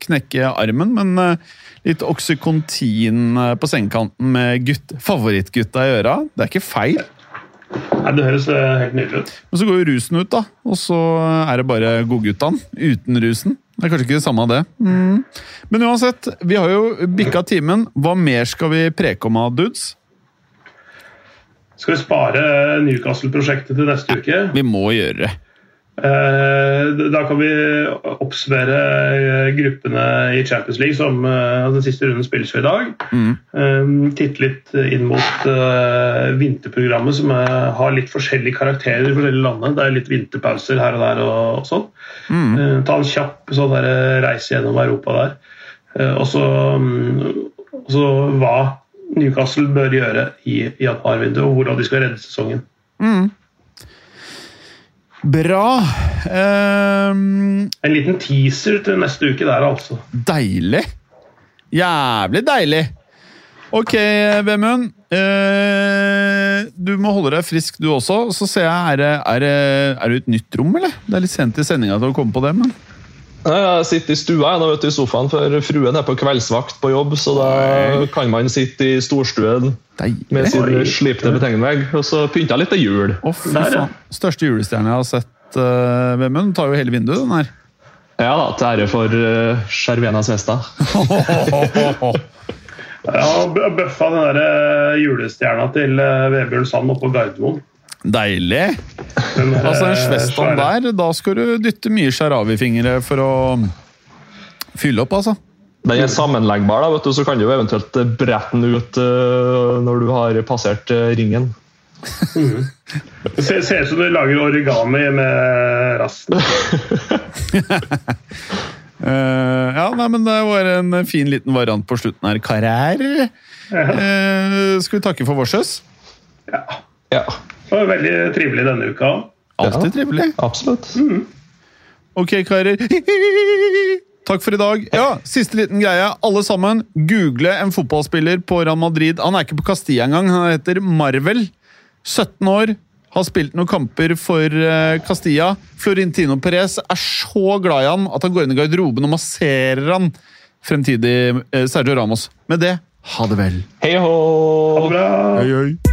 Speaker 2: knekke armen, men litt oksykontin på sengekanten med gutt, favorittgutta i øra. Det er ikke feil.
Speaker 3: Nei, det høres helt nydelig ut.
Speaker 2: Men så går jo rusen ut, da. Og så er det bare godguttene uten rusen. Det er kanskje ikke det samme av det. Mm. Men uansett, vi har jo bikka timen. Hva mer skal vi preke om av dudes?
Speaker 3: Skal vi spare Newcastle-prosjektet til neste uke?
Speaker 2: Vi må gjøre det.
Speaker 3: Eh, Da kan vi oppsummere eh, gruppene i Champions League, som eh, den siste runden spilles jo i dag. Mm. Titte litt inn mot vinterprogrammet, som har litt forskjellige karakterer i forskjellige landene. Det er litt vinterpauser her og der og, sånn. Mm. Ta en kjapp sånn reise gjennom Europa der. Og så mm, og så hva Newcastle bør gjøre i i januarvinduet, og hvordan de skal redde sesongen.
Speaker 2: Bra. Um,
Speaker 3: En liten teaser til neste uke der, altså.
Speaker 2: deilig. Jævlig deilig. Ok, Vemund. Uh, du må holde deg frisk, du også. Så ser jeg, er det, er, det, er det et nytt rom, eller? Det er litt sent i sendinga til å komme på det, men
Speaker 4: Jeg sitter i stua jeg, vet du, i sofaen, for fruen er på kveldsvakt på jobb. Så da kan man sitte i storstuen med sin
Speaker 3: Oi.
Speaker 4: slipte betengvegg og så pynte litt til jul.
Speaker 2: Å, fy
Speaker 3: Der,
Speaker 2: faen. Største julestjerne jeg har sett, uh, Vemund. Tar jo hele vinduet, den her.
Speaker 4: Ja da, til ære for uh, Cervena Svesta.
Speaker 3: Ja, han bø- bøffa den der eh, julestjerna til eh, Vebjørn Sand oppå Gardermoen.
Speaker 2: Deilig!
Speaker 3: Eh,
Speaker 2: Altså En Svestan der, da skal du dytte mye sharawi-fingre for å fylle opp, altså.
Speaker 4: Den er sammenleggbar, da, vet du, så kan du jo eventuelt eh, brette den ut eh, når du har passert eh, ringen.
Speaker 3: Det ser, ser ut som du lager origami med rasten.
Speaker 2: uh, ja, nei, men det var en fin liten variant på slutten her. Karer. Uh, skal vi takke for vårses?
Speaker 4: Ja,
Speaker 3: Det var veldig trivelig denne uka.
Speaker 2: Alltid
Speaker 4: Ja.
Speaker 2: trivelig.
Speaker 4: absolutt.
Speaker 2: Ok, karer. Takk for i dag. Ja, Siste liten greie. Alle sammen, google en fotballspiller på Real Madrid. Han er ikke på Castilla engang. Han heter Marvel. 17 år. Har spilt noen kamper for eh, Castilla. Florentino Perez er så glad i han at han går inn i garderoben og masserer han fremtidig eh, Sergio Ramos. Med det, ha det vel.
Speaker 4: Hei
Speaker 3: Ha
Speaker 4: hå!
Speaker 3: det bra.
Speaker 2: Hei, hei.